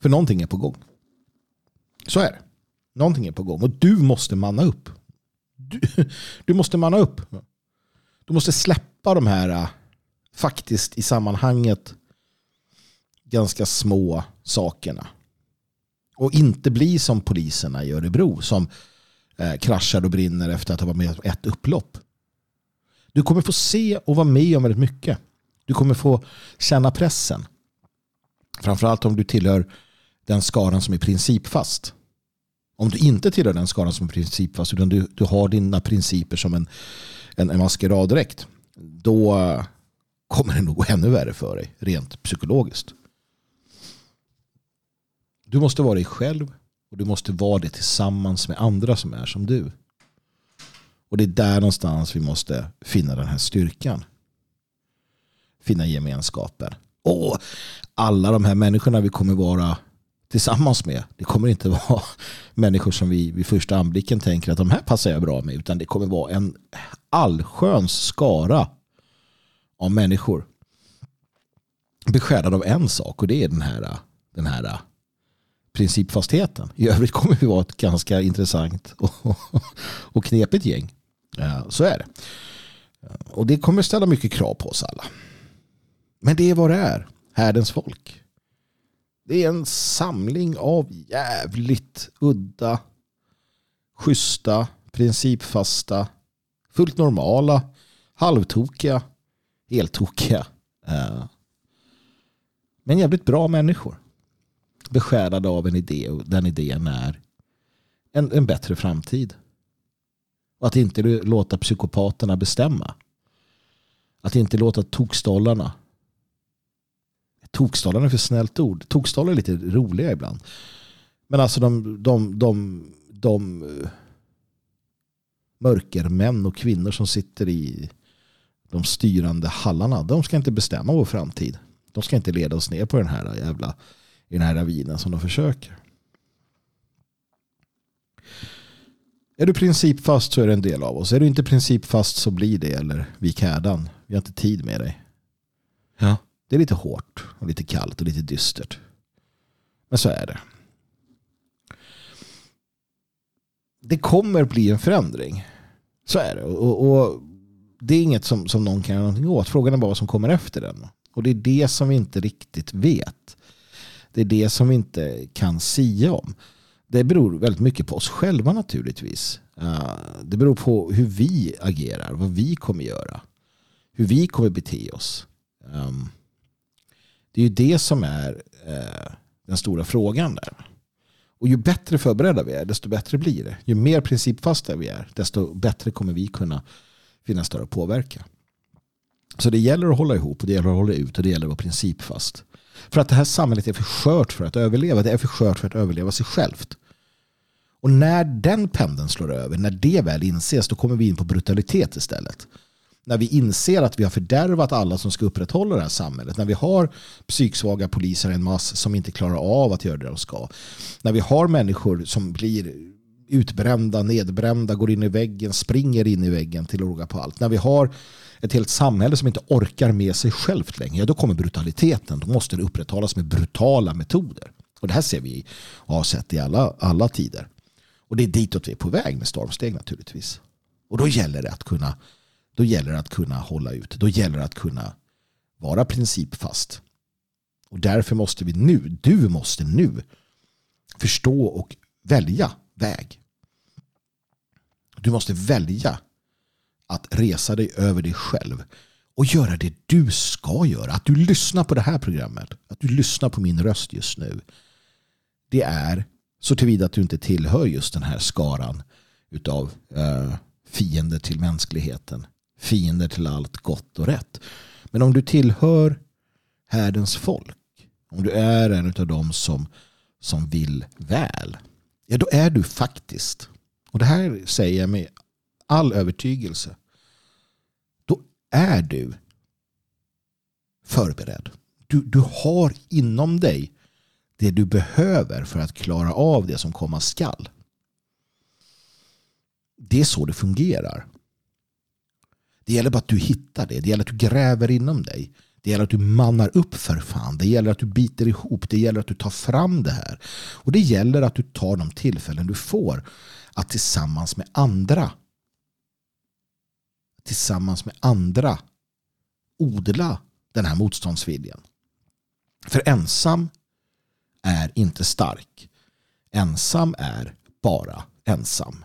För någonting är på gång. Så är det. Någonting är på gång och du måste manna upp. Du, du måste manna upp. Du måste släppa de här äh, faktiskt i sammanhanget ganska små sakerna. Och inte bli som poliserna i Örebro som eh, kraschar och brinner efter att ha varit med om ett upplopp. Du kommer få se och vara med om väldigt mycket. Du kommer få känna pressen. Framförallt om du tillhör den skaran som är principfast. Om du inte tillhör den skaran som är principfast utan du, du har dina principer som en, en, en maskeraddräkt då eh, kommer det nog gå ännu värre för dig rent psykologiskt. Du måste vara dig själv och du måste vara det tillsammans med andra som är som du. Och det är där någonstans vi måste finna den här styrkan. finna gemenskapen. Och alla de här människorna vi kommer vara tillsammans med. Det kommer inte vara människor som vi vid första anblicken tänker att de här passar jag bra med. Utan det kommer vara en allsköns skara av människor. Beskärda av en sak och det är den här, den här principfastheten. I övrigt kommer vi vara ett ganska intressant och, och knepigt gäng. Så är det. Och det kommer ställa mycket krav på oss alla. Men det är vad det är. Härdens folk. Det är en samling av jävligt udda, schyssta, principfasta, fullt normala, halvtokiga, heltokiga. Eh, men jävligt bra människor. Besjälade av en idé och den idén är en, en bättre framtid. Och att inte låta psykopaterna bestämma. Att inte låta tokstollarna Tokstollarna är för snällt ord. Tokstollar är lite roliga ibland. Men alltså de, de, de, de eh, mörkermän och kvinnor som sitter i de styrande hallarna. De ska inte bestämma vår framtid. De ska inte leda oss ner på den här jävla i den här ravinen som de försöker. Är du principfast så är det en del av oss. Är du inte principfast så blir det eller vik hädan. Vi har inte tid med dig. Ja. Det är lite hårt och lite kallt och lite dystert. Men så är det. Det kommer bli en förändring. Så är det. Och, och det är inget som, som någon kan göra någonting åt. Frågan är bara vad som kommer efter den. Och det är det som vi inte riktigt vet. Det är det som vi inte kan sia om. Det beror väldigt mycket på oss själva naturligtvis. Eh, det beror på hur vi agerar, vad vi kommer göra. Hur vi kommer bete oss. Ehm, det är ju det som är eh, den stora frågan där. Och ju bättre förberedda vi är, desto bättre blir det. Ju mer principfasta vi är, desto bättre kommer vi kunna finnas där och påverka. Så det gäller att hålla ihop och det gäller att hålla ut och det gäller att vara principfast. För att det här samhället är för skört för att överleva. Det är för skört för att överleva sig självt. Och när den pendeln slår över, när det väl inses, då kommer vi in på brutalitet istället. När vi inser att vi har fördärvat alla som ska upprätthålla det här samhället. När vi har psyksvaga poliser en mass som inte klarar av att göra det de ska. När vi har människor som blir utbrända, nedbrända, går in i väggen, springer in i väggen till att råga på allt. När vi har ett helt samhälle som inte orkar med sig självt längre, då kommer brutaliteten. Då måste det upprätthållas med brutala metoder. Och det här ser vi och har sett i alla, alla tider. Och det är ditåt vi är på väg med stormsteg naturligtvis. Och då gäller det att kunna, då gäller det att kunna hålla ut. Då gäller det att kunna vara principfast. Och därför måste vi nu, du måste nu förstå och välja väg. Du måste välja att resa dig över dig själv och göra det du ska göra. Att du lyssnar på det här programmet, att du lyssnar på min röst just nu. Det är så tillvida att du inte tillhör just den här skaran utav eh, fiender till mänskligheten. Fiender till allt gott och rätt. Men om du tillhör härdens folk, om du är en av dem som, som vill väl, ja då är du faktiskt, och det här säger jag med all övertygelse, då är du förberedd. Du, du har inom dig det du behöver för att klara av det som komma skall. Det är så det fungerar. Det gäller bara att du hittar det. Det gäller att du gräver inom dig. Det gäller att du mannar upp för fan. Det gäller att du biter ihop. Det gäller att du tar fram det här. Och det gäller att du tar de tillfällen du får att tillsammans med andra tillsammans med andra odla den här motståndsviljan. För ensam är inte stark. Ensam är bara ensam.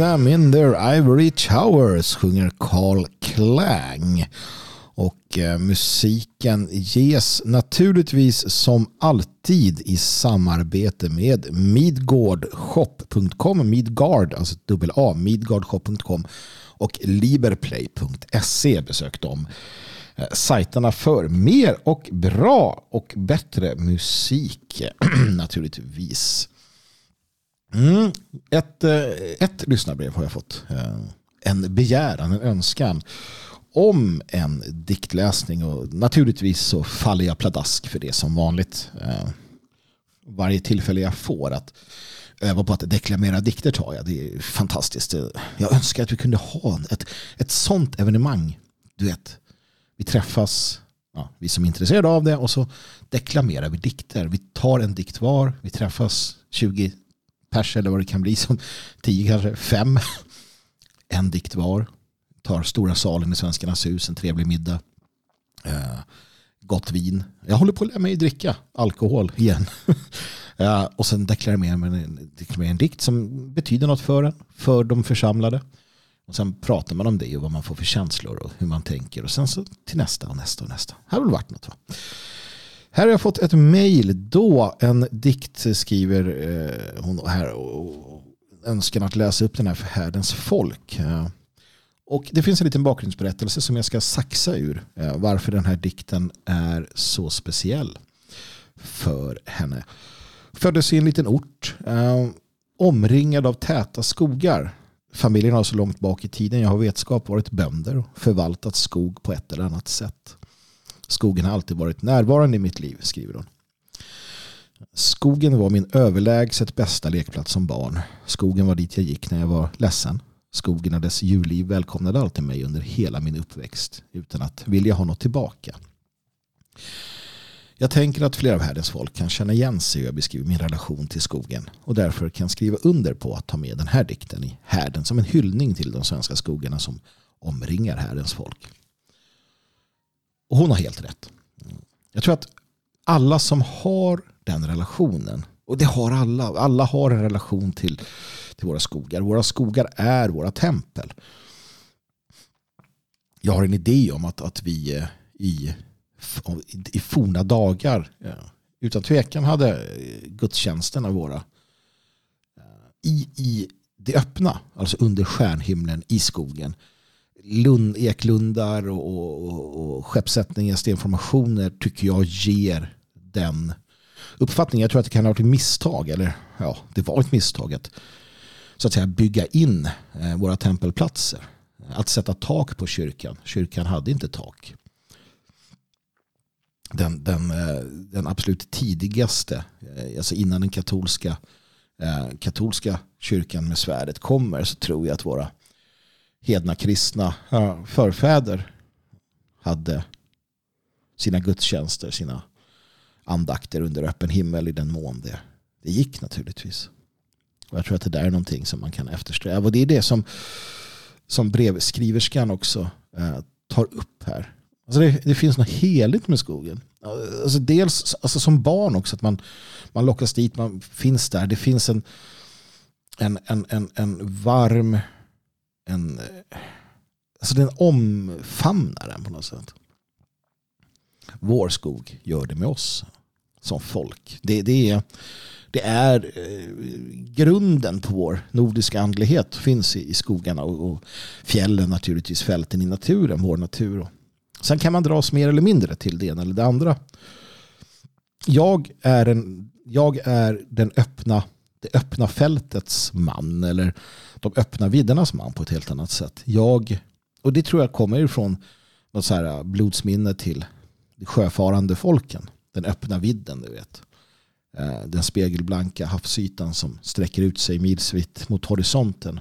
Them in their ivory towers sjunger Carl Klang. Och eh, musiken ges naturligtvis som alltid i samarbete med midgardshop.com, Midgard, alltså dubbel A, midgardshop.com och liberplay.se besök dem. Eh, Sajterna för mer och bra och bättre musik naturligtvis. Mm, ett, eh, ett lyssnarbrev har jag fått. Eh, en begäran, en önskan om en diktläsning och naturligtvis så faller jag pladask för det som vanligt. Eh, varje tillfälle jag får att öva på att deklamera dikter tar jag. Det är fantastiskt. Jag önskar att vi kunde ha ett, ett sånt evenemang. Du vet, vi träffas, ja, vi som är intresserade av det och så deklamerar vi dikter. Vi tar en dikt var, vi träffas 20 pers eller vad det kan bli som Tio kanske, fem. En dikt var. Tar stora salen i Svenskarnas hus, en trevlig middag. Eh, gott vin. Jag håller på att lära mig dricka alkohol igen. eh, och sen deklarerar man deklarerar en dikt som betyder något för en, för de församlade. Och sen pratar man om det och vad man får för känslor och hur man tänker. Och sen så till nästa och nästa och nästa. Här har väl varit något va? Här har jag fått ett mejl då en dikt skriver eh, hon här och önskan att läsa upp den här för härdens folk. Eh, och det finns en liten bakgrundsberättelse som jag ska saxa ur eh, varför den här dikten är så speciell för henne. Föddes i en liten ort eh, omringad av täta skogar. Familjen har så långt bak i tiden jag har vetskap varit bönder och förvaltat skog på ett eller annat sätt. Skogen har alltid varit närvarande i mitt liv, skriver hon. Skogen var min överlägset bästa lekplats som barn. Skogen var dit jag gick när jag var ledsen. Skogen och dess djurliv välkomnade alltid mig under hela min uppväxt utan att vilja ha något tillbaka. Jag tänker att flera av härdens folk kan känna igen sig hur jag beskriver min relation till skogen och därför kan skriva under på att ta med den här dikten i härden som en hyllning till de svenska skogarna som omringar härdens folk. Hon har helt rätt. Jag tror att alla som har den relationen, och det har alla, alla har en relation till, till våra skogar. Våra skogar är våra tempel. Jag har en idé om att, att vi eh, i, i forna dagar ja, utan tvekan hade eh, gudstjänsterna våra i, i det öppna, alltså under stjärnhimlen i skogen. Lund, eklundar och, och, och skeppssättningar, stenformationer tycker jag ger den uppfattningen. Jag tror att det kan ha varit ett misstag, eller ja, det var ett misstag att så att säga bygga in eh, våra tempelplatser. Att sätta tak på kyrkan. Kyrkan hade inte tak. Den, den, eh, den absolut tidigaste, eh, alltså innan den katolska, katolska kyrkan med svärdet kommer så tror jag att våra hedna kristna förfäder hade sina gudstjänster, sina andakter under öppen himmel i den mån det, det gick naturligtvis. Och jag tror att det där är någonting som man kan eftersträva. Och det är det som, som brevskriverskan också eh, tar upp här. Alltså det, det, finns något heligt med skogen. Alltså dels alltså som barn också, att man, man lockas dit, man finns där. Det finns en, en, en, en, en varm, en, alltså den omfamnar en på något sätt. Vår skog gör det med oss som folk. Det, det, är, det är eh, grunden på vår nordiska andlighet finns i, i skogarna och, och, fjällen naturligtvis, fälten i naturen, vår natur. Sen kan man dras mer eller mindre till det ena eller det andra. Jag är, en, jag är den öppna, det öppna fältets man eller de öppna viddernas man på ett helt annat sätt. Jag, och det tror jag kommer ifrån något så här äh, blodsminne till de sjöfarande folken den öppna vidden, du vet. Äh, den spegelblanka havsytan som sträcker ut sig milsvitt mot horisonten.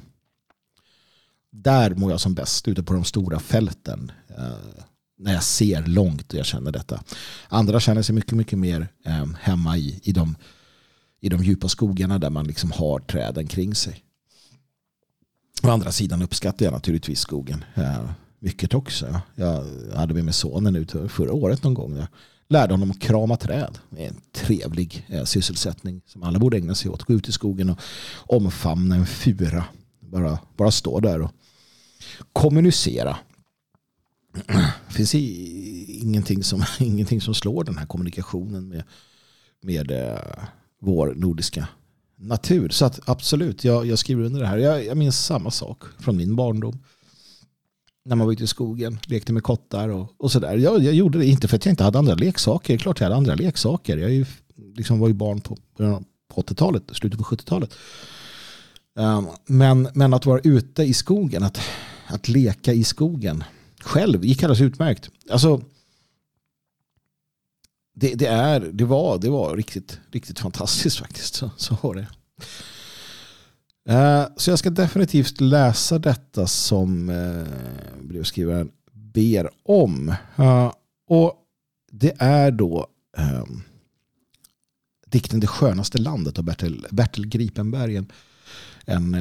Där mår jag som bäst, ute på de stora fälten. Äh, när jag ser långt och jag känner detta. Andra känner sig mycket, mycket mer hemma i, i, de, i de djupa skogarna där man liksom har träden kring sig. Å andra sidan uppskattar jag naturligtvis skogen eh, mycket också. Jag hade med mig sonen ut förra året någon gång Jag lärde honom att krama träd. Det är en trevlig eh, sysselsättning som alla borde ägna sig åt. Gå ut i skogen och omfamna en fura. Bara, bara stå där och kommunicera. Det finns ingenting som, ingenting som slår den här kommunikationen med, med eh, vår nordiska natur. Så att absolut, jag, jag skriver under det här. Jag, jag minns samma sak från min barndom när man var ute i skogen, lekte med kottar och, och sådär. Jag, jag gjorde det inte för att jag inte hade andra leksaker. Det är klart jag hade andra leksaker. Jag ju, liksom var ju barn på, på 80-talet, slutet på 70-talet. Um, ehm, men, men att vara ute i skogen, att, att leka i skogen själv gick alldeles utmärkt. Alltså, det, det, är, det, var, det var riktigt, riktigt fantastiskt faktiskt. Så, så var det. Eh, så jag ska definitivt läsa detta som eh, brevskrivaren ber om. Eh, och det är då eh, dikten Det skönaste landet av Bertil, Bertil Gripenberg. En, en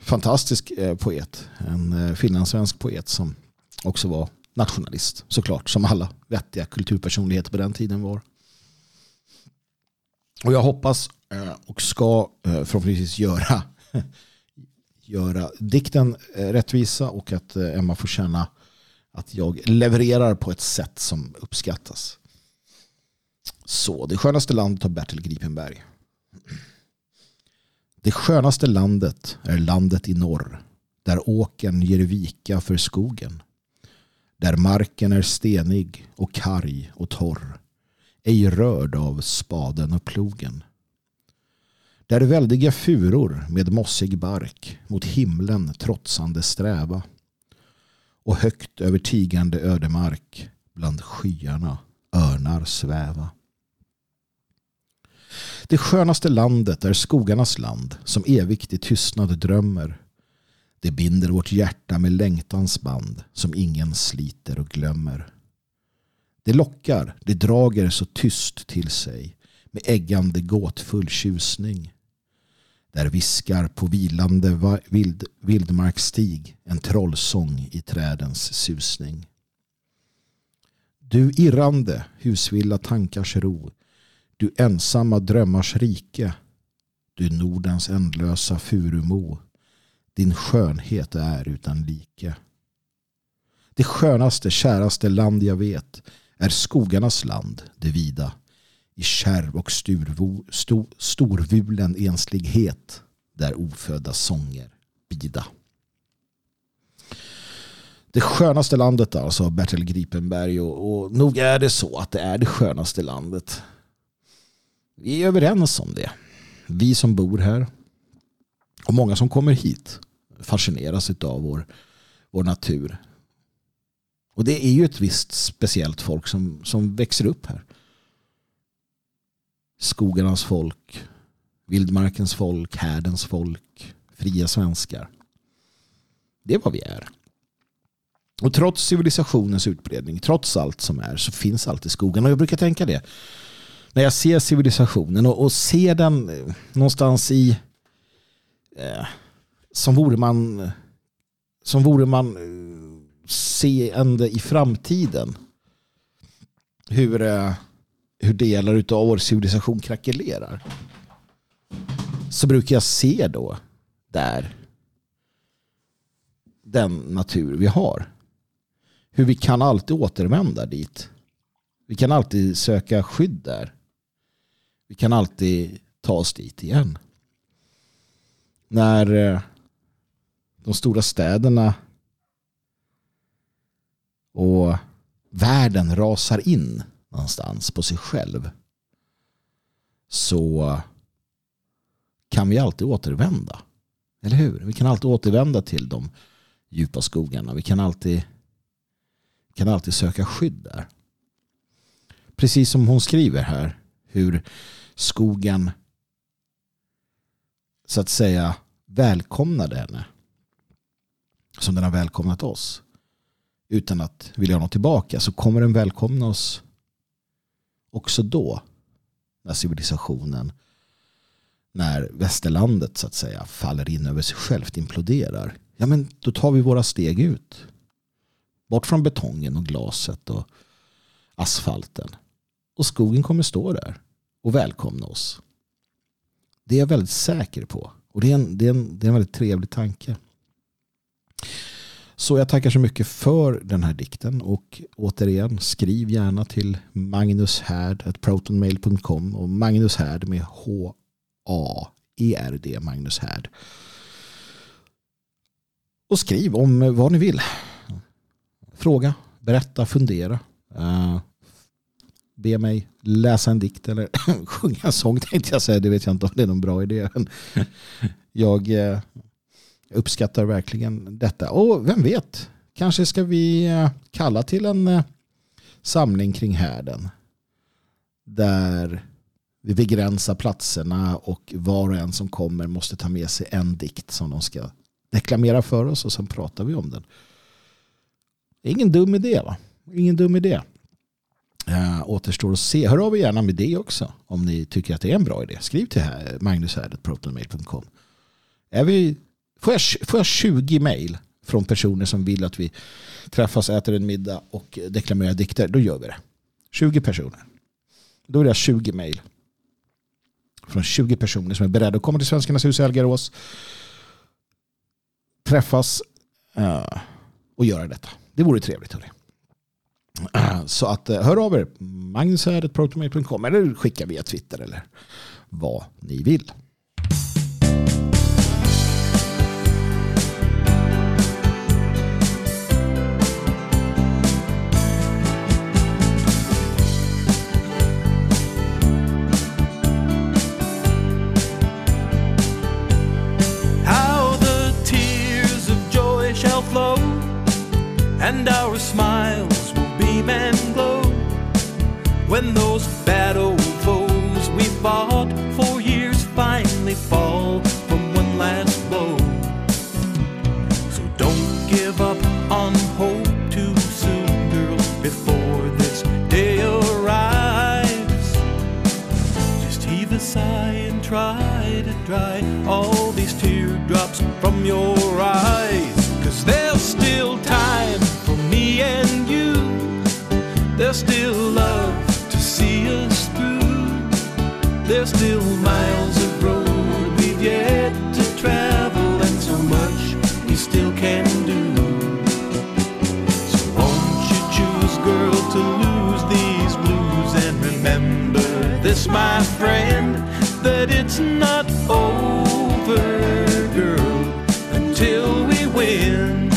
fantastisk eh, poet. En eh, finlandssvensk poet som också var nationalist såklart. Som alla vettiga kulturpersonligheter på den tiden var. Och jag hoppas eh, och ska eh, förhoppningsvis göra, göra dikten eh, rättvisa och att Emma får känna att jag levererar på ett sätt som uppskattas. Så, det skönaste landet av Bertil Gripenberg. Det skönaste landet är landet i norr, där åken ger vika för skogen. Där marken är stenig och karg och torr ej rörd av spaden och plogen. Där väldiga furor med mossig bark mot himlen trotsande sträva och högt över tigande ödemark bland skyarna örnar sväva. Det skönaste landet är skogarnas land som evigt i tystnad drömmer. Det binder vårt hjärta med längtans band som ingen sliter och glömmer. Det lockar, det drager så tyst till sig med äggande gåtfull tjusning. Där viskar på vilande vild, vildmarksstig en trollsång i trädens susning. Du irrande, husvilla tankars ro, du ensamma drömmars rike, du Nordens ändlösa furumo, din skönhet är utan like. Det skönaste, käraste land jag vet är skogarnas land, det vida. I kärv och sturvo, sto, storvulen enslighet där ofödda sånger bida. Det skönaste landet alltså, Bertil Gripenberg. Och, och nog är det så att det är det skönaste landet. Vi är överens om det. Vi som bor här och många som kommer hit fascineras av vår, vår natur. Och det är ju ett visst speciellt folk som, som växer upp här. Skogarnas folk, vildmarkens folk, härdens folk, fria svenskar. Det är vad vi är. Och trots civilisationens utbredning, trots allt som är, så finns alltid skogen. Och jag brukar tänka det. När jag ser civilisationen och, och ser den eh, någonstans i... Eh, som vore man... Som vore man eh, seende i framtiden. Hur, eh, hur delar av vår civilisation krackelerar. Så brukar jag se då där den natur vi har. Hur vi kan alltid återvända dit. Vi kan alltid söka skydd där. Vi kan alltid ta oss dit igen. När eh, de stora städerna och världen rasar in någonstans på sig själv så kan vi alltid återvända. Eller hur? Vi kan alltid återvända till de djupa skogarna. Vi kan alltid, kan alltid söka skydd där. Precis som hon skriver här. Hur skogen så att säga välkomnade henne. Som den har välkomnat oss. Utan att vilja ha något tillbaka så kommer den välkomna oss också då. När civilisationen, när västerlandet så att säga faller in över sig självt, imploderar. Ja men då tar vi våra steg ut. Bort från betongen och glaset och asfalten. Och skogen kommer stå där och välkomna oss. Det är jag väldigt säker på. Och det är en, det är en, det är en väldigt trevlig tanke. Så jag tackar så mycket för den här dikten och återigen skriv gärna till magnushärd.protonmail.com och Magnus Härd med H-A-E-R-D Magnus Härd. Och skriv om vad ni vill. Fråga, berätta, fundera. Eh, Be mig läsa en dikt eller sjunga en sång tänkte jag säga. Det vet jag inte om det är någon bra idé. jag uh, uppskattar verkligen detta. Och vem vet, kanske ska vi uh, kalla till en samling kring härden. Där vi begränsar platserna och var och en som kommer måste ta med sig en dikt som de ska deklamera för oss och sen pratar vi om den. Ingen dum idé va? Ingen dum idé. Uh, återstår att se. Hör av er gärna med det också. Om ni tycker att det är en bra idé. Skriv till här, magnushärdet.protonmail.com får, jag, får jag 20 mejl från personer som vill att vi träffas, äter en middag och deklamerar dikter, då gör vi det. 20 personer. Då är det 20 mejl. Från 20 personer som är beredda att komma till Svenskarnas hus i Algarås. Träffas uh, och göra detta. Det vore trevligt. Hörni. Så att eh, hör av er. Magnushärdet.protonmail.com eller skicka via Twitter eller vad ni vill. Friend, that it's not over, girl, until we win.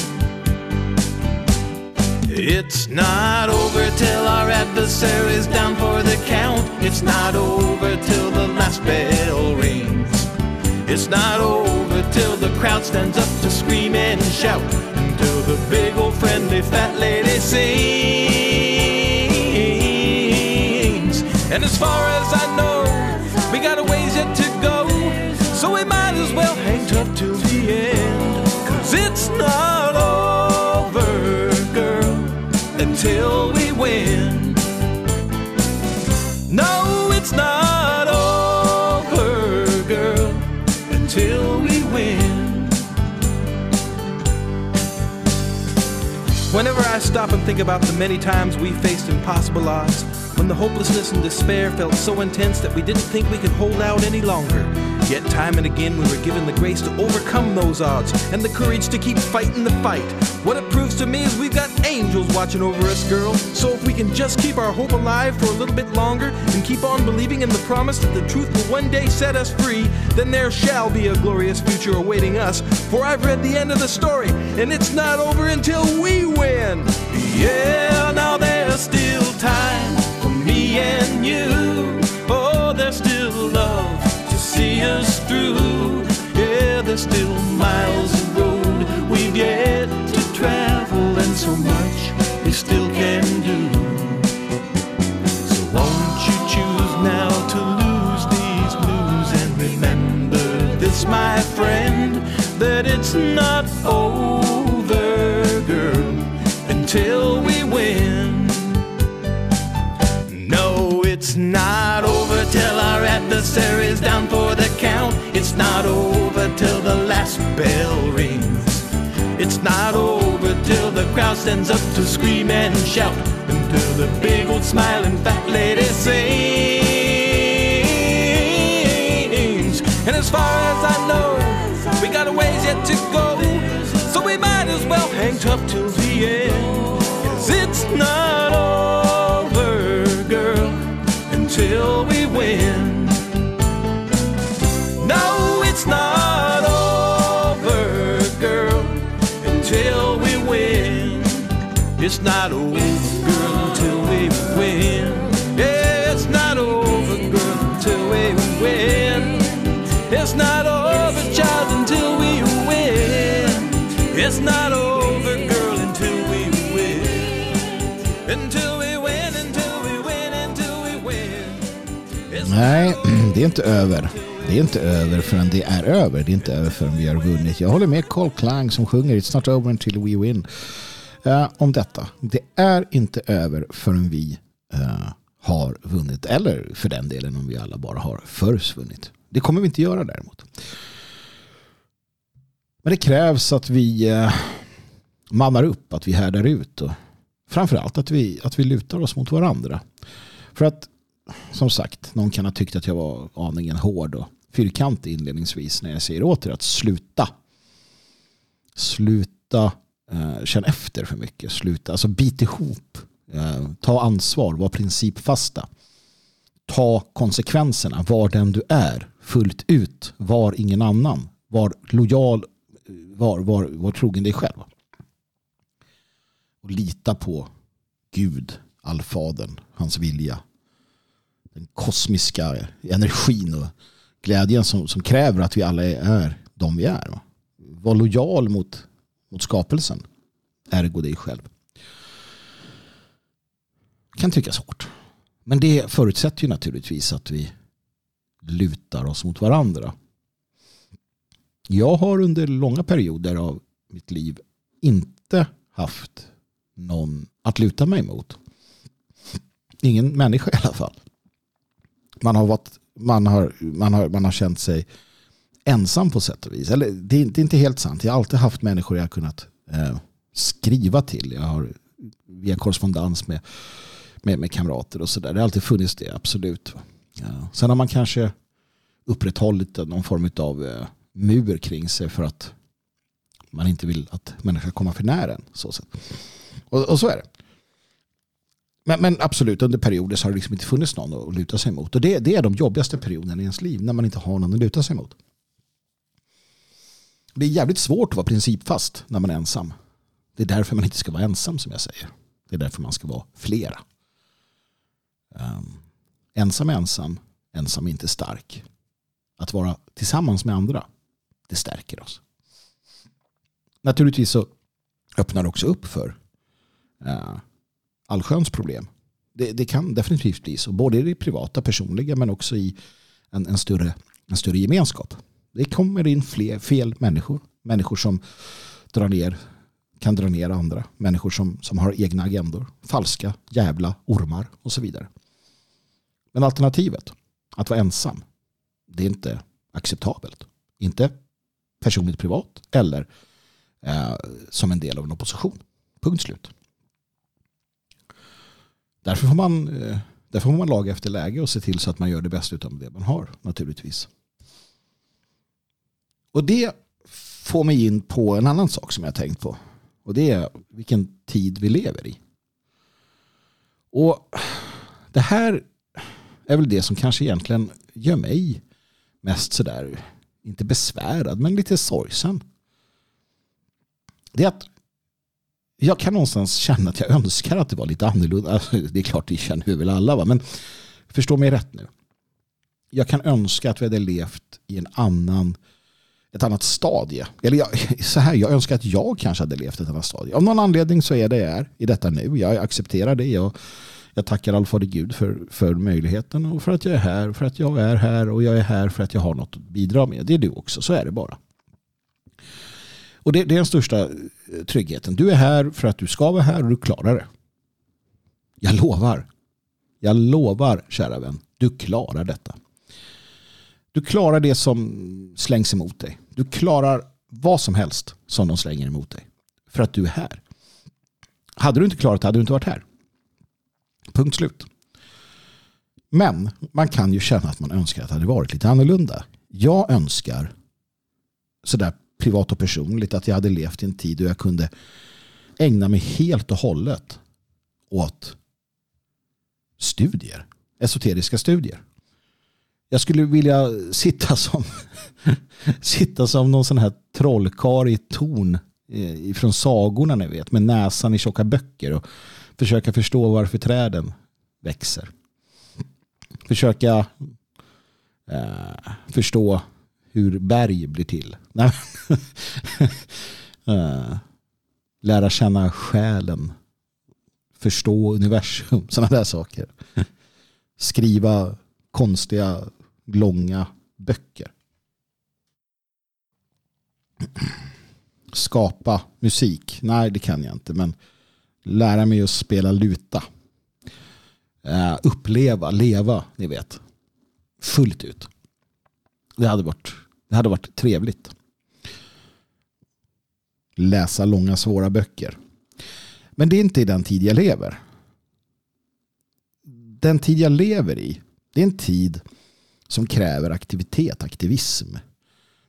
It's not over till our adversary's down for the count. It's not over till the last bell rings. It's not over till the crowd stands up to scream and shout. Until the big old friendly fat lady sings. And as far as I know, tough till the end. Cause it's not over, girl, until we win. No, it's not over, girl, until we win. Whenever I stop and think about the many times we faced impossible odds, when the hopelessness and despair felt so intense that we didn't think we could hold out any longer, yet time and again we were given the grace to overcome those odds and the courage to keep fighting the fight. What it proves to me is we've got angels watching over us, girl. So if we can just keep our hope alive for a little bit longer and keep on believing in the promise that the truth will one day set us free, then there shall be a glorious future awaiting us. For I've read the end of the story, and it's not over until we win. Yeah, now there's still time and you. Oh, there's still love to see us through. Yeah, there's still miles of road we've yet to travel, and so much we still can do. So won't you choose now to lose these blues and remember this, my friend, that it's not over, girl, until we win. Till our adversary's down for the count. It's not over till the last bell rings. It's not over till the crowd stands up to scream and shout. Until the big old smiling fat lady sings. And as far as I know, we got a ways yet to go. So we might as well hang tough till the end. Cause it's not It's not over, girl, until we win. Yeah, it's not over, girl, until we win. It's not over, child, until we win. It's not over, girl, until we win. Until we win, until we win, until we win. It's Nej, det är inte över. Det är inte över förrän det är över. Det är inte över förrän vi har vunnit. Jag håller med Carl Klang som sjunger It's not over until we win. Eh, om detta. Det är inte över förrän vi eh, har vunnit. Eller för den delen om vi alla bara har försvunnit. Det kommer vi inte göra däremot. Men det krävs att vi eh, mannar upp, att vi härdar ut. Och framförallt att vi, att vi lutar oss mot varandra. För att som sagt, någon kan ha tyckt att jag var aningen hård och fyrkantig inledningsvis när jag säger åt er att sluta. Sluta eh, efter för mycket. Sluta, alltså bit ihop. Eh, ta ansvar, var principfasta. Ta konsekvenserna, var den du är. Fullt ut, var ingen annan. Var lojal, eh, var, var, var trogen dig själv. Och lita på Gud, allfadern, hans vilja den kosmiska energin och glädjen som, som kräver att vi alla är de vi är. va. Var lojal mot, mot skapelsen. Ergo dig själv. Kan tyckas hårt. Men det förutsätter ju naturligtvis att vi lutar oss mot varandra. Jag har under långa perioder av mitt liv inte haft någon att luta mig mot. Ingen människa i alla fall man har varit man har, man, har, man har känt sig ensam på sätt och vis. Eller, det, är, det är inte helt sant. Jag har alltid haft människor jag har kunnat eh, skriva till. Jag har via korrespondens med, med, med kamrater och sådär. Det har alltid funnits det, absolut. Ja. Sen har man kanske upprätthållit någon form av eh, mur kring sig för att man inte vill att människor ska komma för nära en. Så sätt. Och, och så är det. Men, men, absolut, under perioder så har det liksom inte funnits någon att luta sig mot. Och det, det är de jobbigaste perioderna i ens liv, när man inte har någon att luta sig mot. Det är jävligt svårt att vara principfast när man är ensam. Det är därför man inte ska vara ensam som jag säger. Det är därför man ska vara flera. Um, ensam är ensam, ensam är inte stark. Att vara tillsammans med andra, det stärker oss. Naturligtvis så öppnar det också upp för uh, allsköns problem. Det, det, kan definitivt bli så, både i det privata, personliga men också i en, en, större, en större gemenskap. Det kommer in fler, fel människor, människor som drar ner, kan dra ner andra, människor som, som har egna agendor, falska, jävla, ormar och så vidare. Men alternativet, att vara ensam, det är inte acceptabelt. Inte personligt privat eller eh, som en del av en opposition. Punkt slut. Därför får man, eh, därför får man laga efter läge och se till så att man gör det bästa av det man har naturligtvis. Och det får mig in på en annan sak som jag har tänkt på. Och det är vilken tid vi lever i. Och det här är väl det som kanske egentligen gör mig mest sådär, inte besvärad, men lite sorgsen. Det är att jag kan någonstans känna att jag önskar att det var lite annorlunda. Alltså, det är klart, det känner vi väl alla. Va? Men förstå mig rätt nu. Jag kan önska att vi hade levt i en annan ett annat stadie. Eller jag, så här, jag önskar att jag kanske hade levt ett annat stadie. Av någon anledning så är det jag är i detta nu. Jag accepterar det. Jag, jag tackar allfader Gud för, för möjligheten och för att jag är här. För att jag är här och jag är här för att jag har något att bidra med. Det är du också. Så är det bara. Och det, det är den största eh, tryggheten. Du är här för att du ska vara här och du klarar det. Jag lovar. Jag lovar, kära vän. Du klarar detta. Du klarar det som slängs emot dig. Du klarar vad som helst som de slänger emot dig. För att du är här. Hade du inte klarat det hade du inte varit här. Punkt slut. Men man kan ju känna att man önskar att det hade varit lite annorlunda. Jag önskar sådär privat och personligt att jag hade levt i en tid då jag kunde ägna mig helt och hållet åt studier. Esoteriska studier. Jag skulle vilja sitta som sitta som någon sån här trollkar i ett torn eh, från sagorna ni vet med näsan i tjocka böcker och försöka förstå varför träden växer. Försöka eh, förstå hur berg blir till. eh, lära känna själen. Förstå universum. Sådana där saker. Skriva konstiga långa böcker. Skapa musik? Nej, det kan jag inte. Men lära mig att spela luta. Uh, uppleva, leva, ni vet. Fullt ut. Det hade varit, det hade varit trevligt. Läsa långa svåra böcker. Men det är inte i den tid jag lever. Den tid jag lever i, det är en tid som kräver aktivitet, aktivism.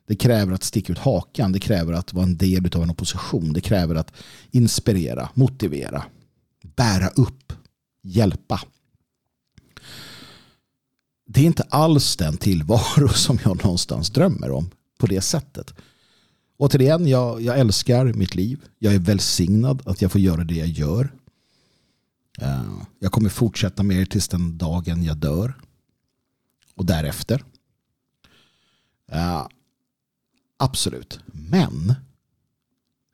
Det kräver att sticka ut hakan, det kräver att vara en del av en opposition, det kräver att inspirera, motivera, bära upp, hjälpa. Det är inte alls den tillvaro som jag någonstans drömmer om på det sättet. Återigen, jag, jag älskar mitt liv. Jag är välsignad att jag får göra det jag gör. Eh, jag kommer fortsätta med det tills den dagen jag dör och därefter. Uh, absolut. Men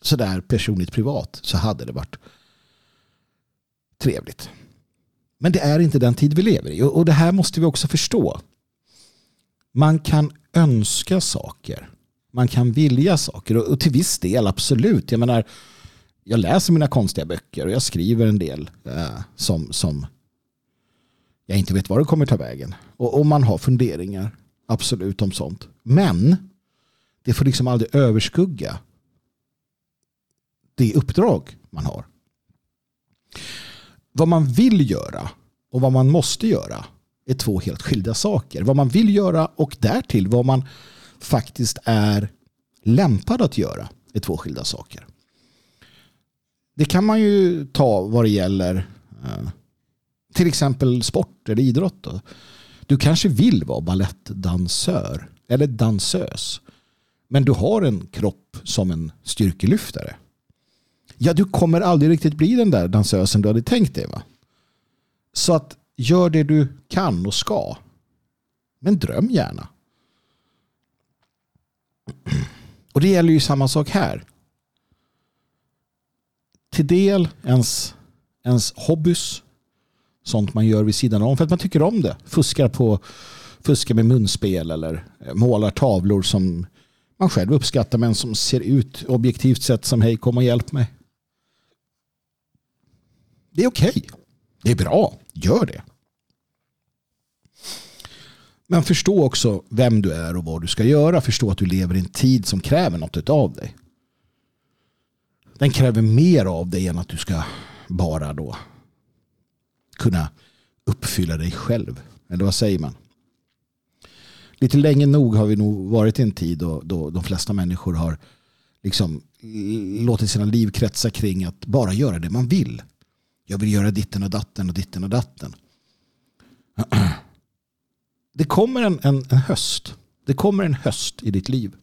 sådär personligt privat så hade det varit trevligt. Men det är inte den tid vi lever i. Och det här måste vi också förstå. Man kan önska saker. Man kan vilja saker. Och till viss del absolut. Jag menar, jag läser mina konstiga böcker och jag skriver en del eh, som, som jag inte vet var det kommer ta vägen. Och, och man har funderingar, absolut om sånt. Men det får liksom aldrig överskugga det uppdrag man har. Vad man vill göra och vad man måste göra är två helt skilda saker. Vad man vill göra och därtill vad man faktiskt är lämpad att göra är två skilda saker. Det kan man ju ta vad det gäller eh, till exempel sport eller idrott. Då. Du kanske vill vara ballettdansör eller dansös. Men du har en kropp som en styrkelyftare. Ja, du kommer aldrig riktigt bli den där dansösen du hade tänkt dig. Va? Så att gör det du kan och ska. Men dröm gärna. Och det gäller ju samma sak här. Till del ens, ens hobbys, sånt man gör vid sidan om för att man tycker om det. Fuskar, på, fuskar med munspel eller eh, målar tavlor som man själv uppskattar men som ser ut objektivt sett som hej kom och hjälp mig. Det är okej. Okay. Det är bra. Gör det. Men förstå också vem du är och vad du ska göra. Förstå att du lever i en tid som kräver något av dig. Den kräver mer av dig än att du ska bara då kunna uppfylla dig själv. Eller vad säger man? Lite länge nog har vi nog varit i en tid då, då de flesta människor har liksom låtit sina liv kretsa kring att bara göra det man vill. Jag vill göra ditten och datten och ditten och datten. Det kommer en, en, en höst. Det kommer en höst i ditt liv.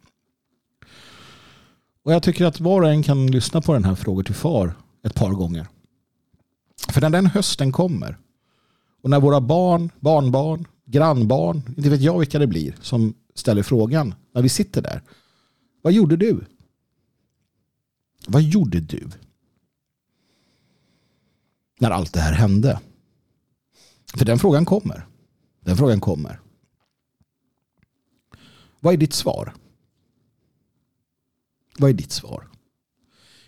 Och jag tycker att var och en kan lyssna på den här frågan till far ett par gånger. För när den hösten kommer och när våra barn, barnbarn, grannbarn, inte vet jag vilka det blir som ställer frågan när vi sitter där. Vad gjorde du? Vad gjorde du? När allt det här hände. För den frågan kommer. Den frågan kommer. Vad är ditt svar? Vad är ditt svar?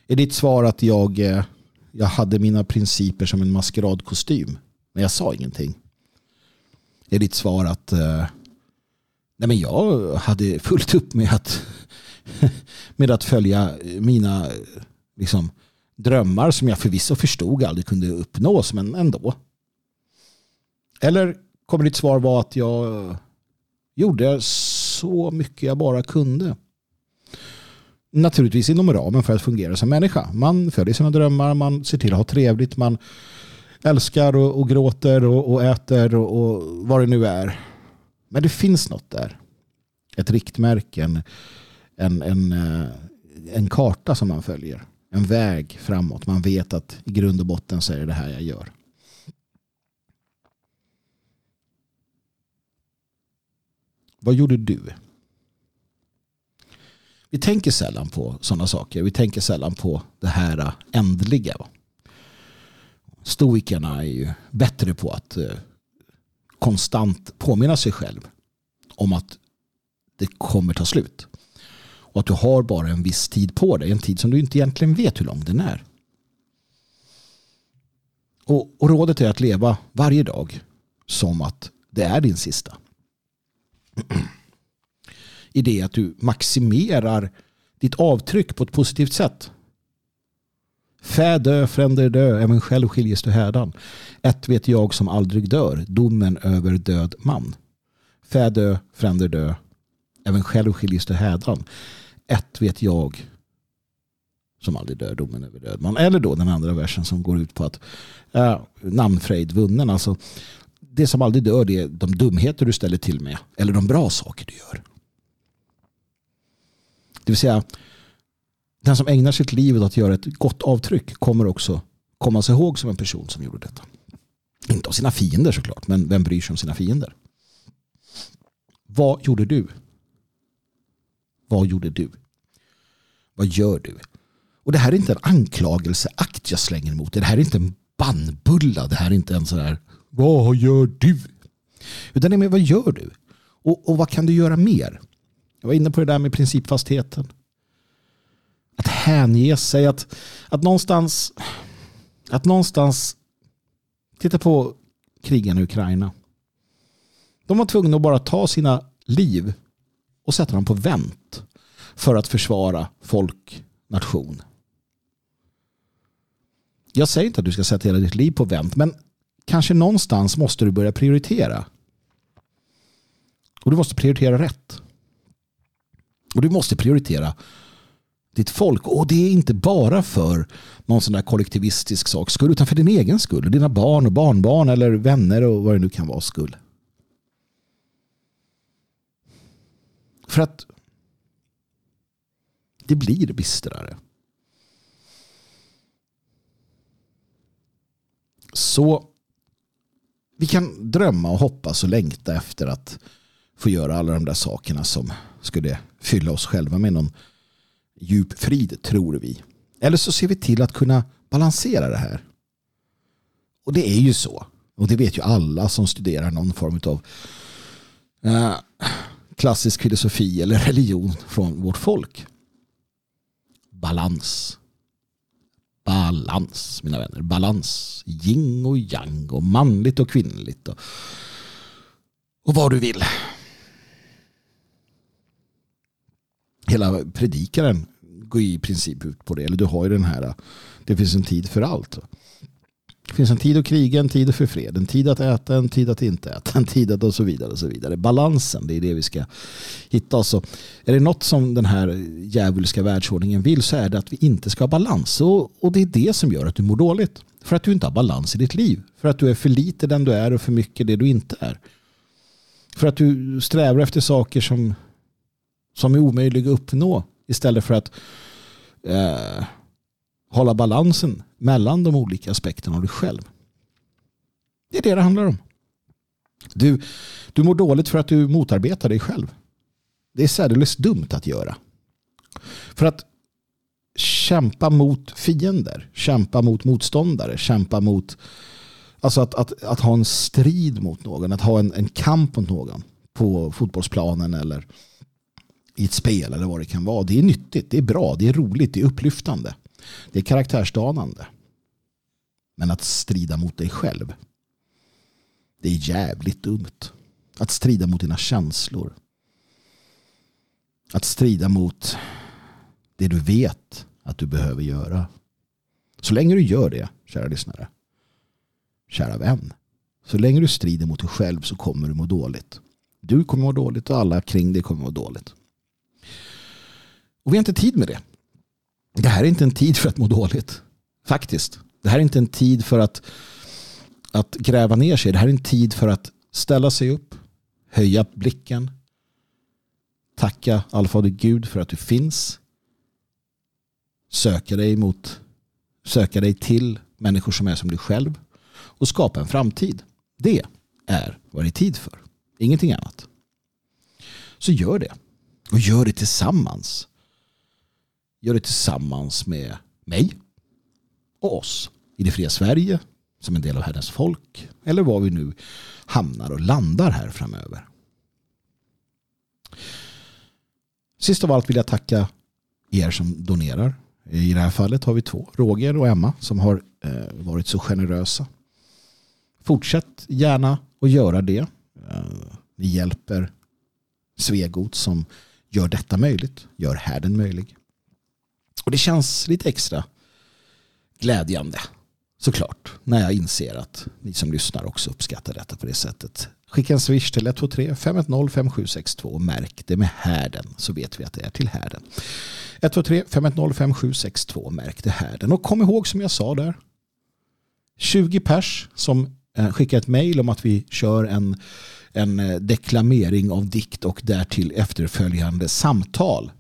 Är ditt svar att jag, eh, jag hade mina principer som en maskeradkostym men jag sa ingenting? Är ditt svar att eh, nej men jag hade fullt upp med att, med att följa mina liksom, drömmar som jag förvisso förstod aldrig kunde uppnås men ändå? Eller kommer ditt svar vara att jag gjorde så mycket jag bara kunde? Naturligtvis inom ramen för att fungera som människa. Man följer sina drömmar, man ser till att ha trevligt, man älskar och, och gråter och, och äter och, och, vad det nu är. Men det finns något där. Ett riktmärke, en, en, en, eh, en karta som man följer. En väg framåt. Man vet att i grund och botten så är det det här jag gör. Vad gjorde du? Vi tänker sällan på sådana saker. Vi tänker sällan på det här ändliga. Stoikerna är ju bättre på att eh, konstant påminna sig själv om att det kommer ta slut. Och att du har bara en viss tid på dig. En tid som du inte egentligen vet hur lång den är. Och, och rådet är att leva varje dag som att det är din sista i det att du maximerar ditt avtryck på ett positivt sätt. Fä dö, fränder dö, även själv skiljes du hädan. Ett vet jag som aldrig dör, domen över död man. Fä dö, fränder dö, även själv skiljes du hädan. Ett vet jag som aldrig dör, domen över död man. Eller då den andra versen som går ut på att äh, namnfrejd vunnen. Alltså, det som aldrig dör det är de dumheter du ställer till med eller de bra saker du gör. Det vill säga, den som ägnar sitt liv åt att göra ett gott avtryck kommer också komma sig ihåg som en person som gjorde detta. Inte av sina fiender såklart, men vem bryr sig om sina fiender? Vad gjorde du? Vad gjorde du? Vad gör du? Och det här är inte en anklagelseakt jag slänger emot. Det här är inte en bannbulla. Det här är inte en sån här vad gör du? Utan det är med vad gör du? Och, och vad kan du göra mer? Jag var inne på det där med principfastheten. Att hänge sig, att, att någonstans att någonstans titta på krigarna i Ukraina. De var tvungna att bara ta sina liv och sätta dem på vänt för att försvara folk, nation. Jag säger inte att du ska sätta hela ditt liv på vänt, men kanske någonstans måste du börja prioritera. Och du måste prioritera rätt. Och du måste prioritera ditt folk. Och det är inte bara för någon sån där kollektivistisk sak skull, utan för din egen skull. Dina barn och barnbarn eller vänner och vad det nu kan vara skull. För att det blir bistrare. Så vi kan drömma och hoppas och längta efter att få göra alla de där sakerna som skulle fylla oss själva med någon djup frid, tror vi. Eller så ser vi till att kunna balansera det här. Och det är ju så. Och det vet ju alla som studerar någon form av eh, klassisk filosofi eller religion från vårt folk. Balans. Balans, mina vänner. Balans. Yin och yang och manligt och kvinnligt. Och, och vad du vill. Hela predikaren går i princip ut på det. Eller du har ju den här, det finns en tid för allt. Det finns en tid att kriga, en tid för fred, en tid att äta, en tid att inte äta, en tid att och så vidare. och så vidare. Balansen, det är det vi ska hitta. Oss. är det något som den här djävulska världsordningen vill så är det att vi inte ska ha balans. Och, och det är det som gör att du mår dåligt. För att du inte har balans i ditt liv. För att du är för lite den du är och för mycket det du inte är. För att du strävar efter saker som, som är omöjlig att uppnå istället för att eh, hålla balansen mellan de olika aspekterna av dig själv. Det är det det handlar om. Du, du mår dåligt för att du motarbetar dig själv. Det är särdeles dumt att göra. För att kämpa mot fiender, kämpa mot motståndare, kämpa mot alltså att, att, att ha en strid mot någon, att ha en, en kamp mot någon på fotbollsplanen eller i ett spel eller vad det kan vara. Det är nyttigt, det är bra, det är roligt, det är upplyftande. Det är karaktärsdanande. Men att strida mot dig själv. Det är jävligt dumt. Att strida mot dina känslor. Att strida mot det du vet att du behöver göra. Så länge du gör det, kära lyssnare, kära vän, så länge du strider mot dig själv så kommer du må dåligt. Du kommer må dåligt och alla kring dig kommer må dåligt. Och vi har inte tid med det. Det här är inte en tid för att må dåligt. Faktiskt. Det här är inte en tid för att, att gräva ner sig. Det här är en tid för att ställa sig upp, höja blicken, tacka allfader Gud för att du finns, söka dig mot, söka dig till människor som är som du själv och skapa en framtid. Det är vad det är tid för. Ingenting annat. Så gör det. Och gör det tillsammans. Gör det tillsammans med mig och oss i det fria Sverige som en del av Herrens folk eller var vi nu hamnar och landar här framöver. Sist av allt vill jag tacka er som donerar. I det här fallet har vi två, Roger och Emma, som har eh, varit så generösa. Fortsätt gärna att göra det. Eh, ni hjälper Svegot som gör detta möjligt, gör härden möjlig. Och det känns lite extra glädjande såklart när jag inser att ni som lyssnar också uppskattar detta på det sättet. Skicka en swish till 123 510 5762 och märk det med härden så vet vi att det är till härden. 123 510 5762 märk det härden. Och kom ihåg som jag sa där 20 pers som eh, skickar ett mejl om att vi kör en, en eh, deklamering av dikt och därtill efterföljande samtal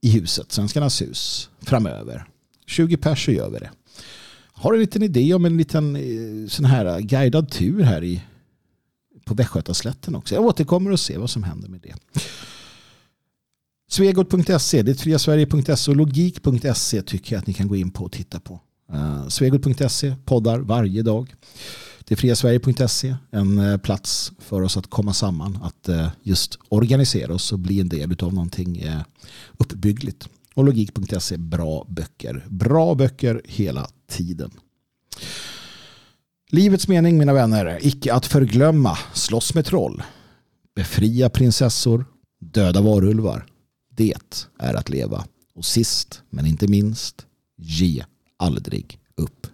i huset, Svenskarnas hus, framöver. 20 pers så gör vi det. Har en liten idé om en liten eh, sån här eh, guidad tur här i, på Västgötaslätten också. Jag återkommer och ser vad som händer med det. Svegot.se, det är och logik.se tycker jag att ni kan gå in på och titta på. Uh, Svegot.se poddar varje dag. Det är friasverige.se, en eh, plats för oss att komma samman, att eh, just organisera oss och bli en del av någonting eh, uppbyggligt. Och logik.se, bra böcker. Bra böcker hela tiden. Livets mening mina vänner, icke att förglömma, slåss med troll, befria prinsessor, döda varulvar. Det är att leva. Och sist men inte minst, ge aldrig upp.